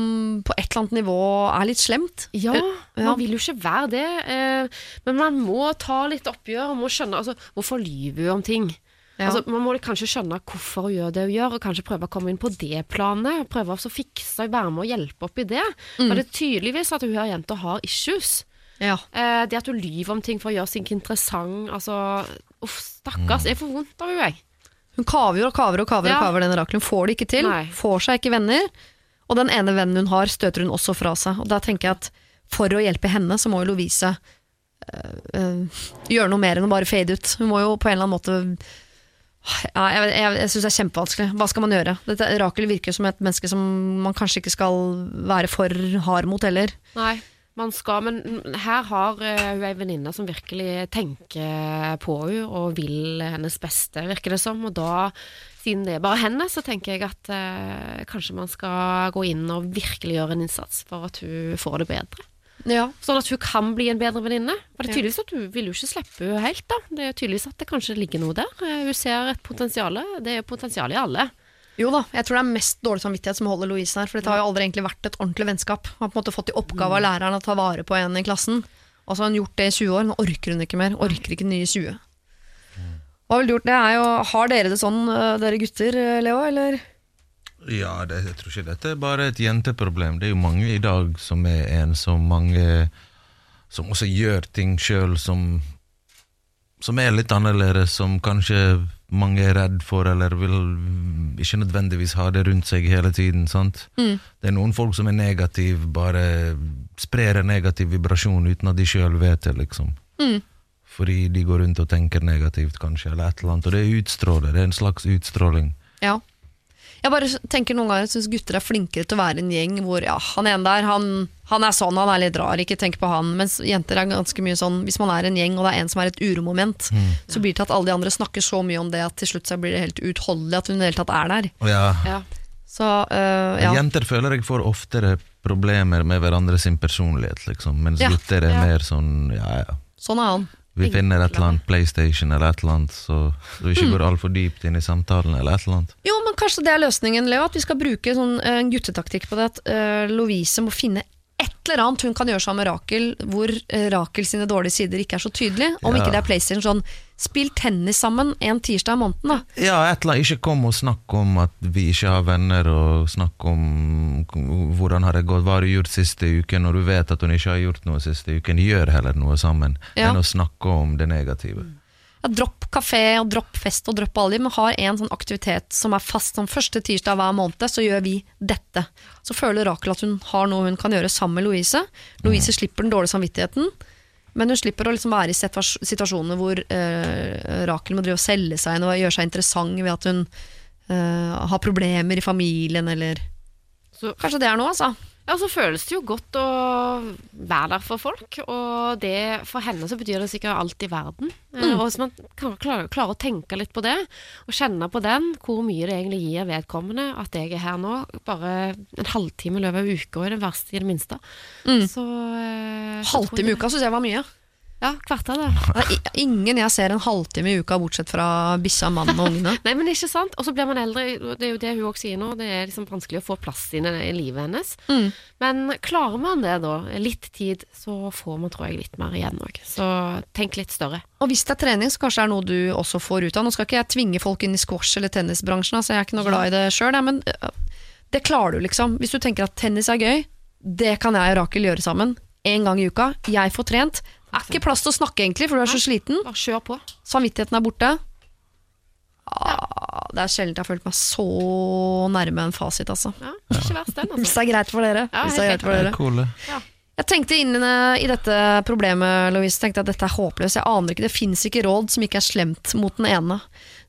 på et eller annet nivå er litt slemt. Ja, man vil jo ikke være det. Eh, men man må ta litt oppgjør og må skjønne altså, hvorfor lyver du om ting. Ja. Altså, man må kanskje skjønne hvorfor hun gjør det hun gjør, og kanskje prøve å komme inn på det planet. Prøve å så fikse, være med og hjelpe opp i det. For det er tydeligvis at hun her jenta har issues. Ja. Eh, det at hun lyver om ting for å gjøre seg interessant altså, Uff, stakkars. Jeg får vondt av henne, jeg. Hun kaver og kaver og kaver, Ja. og kaver den Rakel. Får det ikke til. Nei. Får seg ikke venner. Og den ene vennen hun har, støter hun også fra seg. Og da tenker jeg at for å hjelpe henne, så må jo Lovise øh, øh, gjøre noe mer enn å bare fade ut. Hun må jo på en eller annen måte ja, Jeg, jeg, jeg syns det er kjempevanskelig. Hva skal man gjøre? Dette, Rakel virker som et menneske som man kanskje ikke skal være for hard mot heller. Nei. man skal, men her har eh, hun ei venninne som virkelig tenker på henne og vil hennes beste, virker det som. Og da, siden det er bare henne, så tenker jeg at uh, kanskje man skal gå inn og virkelig gjøre en innsats for at hun får det bedre. Ja. Sånn at hun kan bli en bedre venninne. For det er tydeligvis at hun vil jo ikke slippe henne helt, da. Det er tydeligvis at det kanskje ligger noe der. Eh, Hun ser et potensial. Det er jo potensial i alle. Jo da, jeg tror det er mest dårlig samvittighet som holder Louise her. For dette har jo aldri egentlig vært et ordentlig vennskap. Hun har på en måte fått i oppgave av læreren å ta vare på en i klassen. Og så har hun gjort det i 20 år, nå orker hun ikke mer. Orker ikke nye 20. Hva har vel du gjort? Det er jo, har dere det sånn, øh, dere gutter, øh, Leo, eller? Ja, det, jeg tror ikke dette er bare et jenteproblem. Det er jo mange i dag som er en som mange som også gjør ting sjøl som, som er litt annerledes, som kanskje mange er redd for, eller vil ikke nødvendigvis ha det rundt seg hele tiden. sant? Det er noen folk som er negative, bare sprer en negativ vibrasjon uten at de sjøl vet det, liksom. Fordi de går rundt og tenker negativt, kanskje, eller et eller annet. Og det utstråler, det er en slags utstråling. Ja. Jeg bare tenker noen ganger, jeg synes gutter er flinkere til å være en gjeng hvor ja, han ene der, han, han er sånn, han er litt rar, ikke tenk på han. Mens jenter er ganske mye sånn, hvis man er en gjeng og det er en som er et uromoment, så blir det til at alle de andre snakker så mye om det at til slutt så blir det helt uutholdelig at hun i det hele tatt er der. Ja, Ja. Så øh, ja. Jenter føler jeg får oftere problemer med hverandre sin personlighet, liksom. Mens Ja, gutter er ja. mer sånn ja, ja. Sånn er han. Vi finner et eller annet PlayStation eller et eller annet, så, vi ikke går altfor dypt inn i samtalen eller et eller annet. Jo, men kanskje det er løsningen, Leo. At vi skal bruke sånn, eh, en guttetaktikk på det. At uh, Lovise må finne et eller annet hun kan gjøre sammen med Rakel, hvor eh, Rakel sine dårlige sider ikke er så tydelige. Om Ja. ikke det er PlayStation sånn Spill tennis sammen en tirsdag i måneden, da. Ja, et eller annet. Ikke kom og snakk om at vi ikke har venner, og snakk om hvordan har det gått, hva har du gjort siste uken, når du vet at hun ikke har gjort noe siste uken. Gjør heller noe sammen, Ja. enn å snakke om det negative. Ja, dropp kafé og dropp fest og dropp alle de, men har en sånn aktivitet som er fast sånn første tirsdag hver måned, så gjør vi dette. Så føler Rakel at hun har noe hun kan gjøre sammen med Louise. Louise slipper den dårlige samvittigheten, men hun slipper å liksom være i situasjoner hvor eh, Rakel må drive og selge seg inn og gjøre seg interessant ved at hun eh, har problemer i familien, eller Så, Kanskje det er noe, altså. Ja, så føles det jo godt å være der for folk, og det, for henne så betyr det sikkert alt i verden. Mm. Og hvis man kan klare, klarer å tenke litt på det, og kjenne på den, hvor mye det egentlig gir vedkommende at jeg er her nå, bare en halvtime i løpet av uka, i det verste i det minste. Så, eh, så Halvtime i uka syns jeg var mye. Ja, kvarter det. Det er ingen jeg ser en halvtime i uka, bortsett fra bikkja, mannen og ungene. Nei, men ikke sant? Og så blir man eldre, det er jo det hun også sier nå, det er liksom vanskelig å få plass inn i livet hennes. Mm. Men klarer man det da, litt tid, så får man tror jeg litt mer igjen òg. Så tenk litt større. Og hvis det er trening, så kanskje det er noe du også får ut av. Nå skal ikke jeg tvinge folk inn i squash eller tennisbransjen, altså jeg er ikke noe glad i det sjøl, men øh, det klarer du liksom. Hvis du tenker at tennis er gøy, det kan jeg og Rakel gjøre sammen. En gang i uka. Jeg får trent. Det er ikke plass til å snakke egentlig, for du er så sliten. Kjør på. Samvittigheten er borte. Ah, det er sjelden jeg har følt meg så nærme en fasit, altså. Ja, ikke verst den, Hvis altså. det er greit for dere. Ja, Hvis det er greit for dere. Cool. Jeg tenkte inn i dette problemet, Louise, tenkte at dette er håpløst. Jeg aner ikke, Det fins ikke råd som ikke er slemt mot den ene.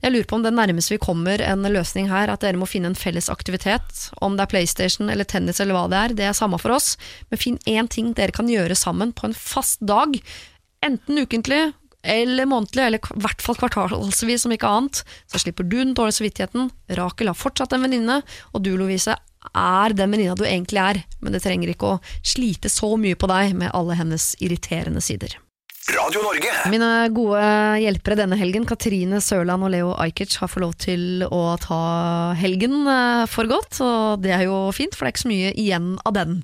Jeg lurer på om det nærmeste vi kommer en løsning her, at dere må finne en felles aktivitet. Om det er PlayStation eller tennis eller hva det er, det er samme for oss. Men finn én ting dere kan gjøre sammen på en fast dag. Enten ukentlig eller månedlig, eller i hvert fall kvartalsvis, om ikke annet. Så slipper du den dårlige samvittigheten. Rakel har fortsatt en venninne, og du, Lovise, er den venninna du egentlig er. Men det trenger ikke å slite så mye på deg med alle hennes irriterende sider. Radio Norge. Mine gode hjelpere denne helgen, Katrine Sørland og Leo Ajkic, har fått lov til å ta helgen eh, for godt, og det er jo fint, for det er ikke så mye igjen av den.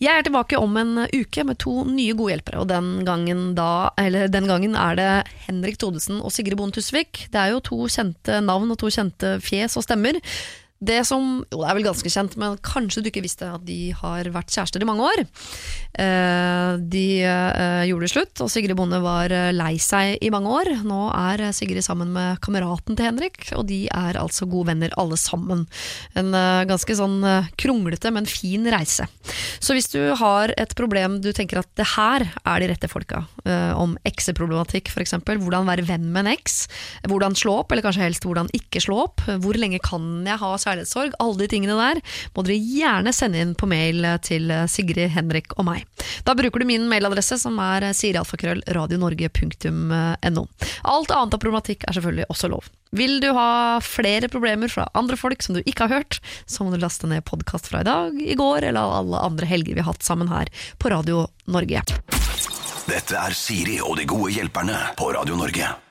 Jeg er tilbake om en uke med to nye gode hjelpere, og den gangen, da, den gangen er det Henrik Thodesen og Sigrid Bonde Tusvik. Det er jo to kjente navn og to kjente fjes og stemmer. Det som, jo det er vel ganske kjent, men kanskje du ikke visste at de har vært kjærester i mange år. Eh, de eh, gjorde det slutt, og Sigrid Bonde var eh, lei seg i mange år. Nå er Sigrid sammen med kameraten til Henrik, og de er altså gode venner alle sammen. En ganske sånn kronglete, men fin reise. Så hvis du har et problem du tenker at det her er de rette folka, om ekseproblematikk f.eks., hvordan være venn med en eks, hvordan slå opp, eller kanskje helst hvordan ikke slå opp, hvor lenge kan jeg ha kjærlighetssorg, alle de tingene der, må dere gjerne sende inn på mail til Sigrid, Henrik og meg. Da bruker du min mailadresse, som er sirialfakrøllradionorge.no. Alt annet av problematikk er selvfølgelig også lov. Vil du ha flere problemer fra andre folk som du ikke har hørt, så må du laste ned podkast fra i dag, i går eller alle andre helger vi har hatt sammen her på Radio Norge. Dette er Siri og de gode hjelperne på Radio Norge.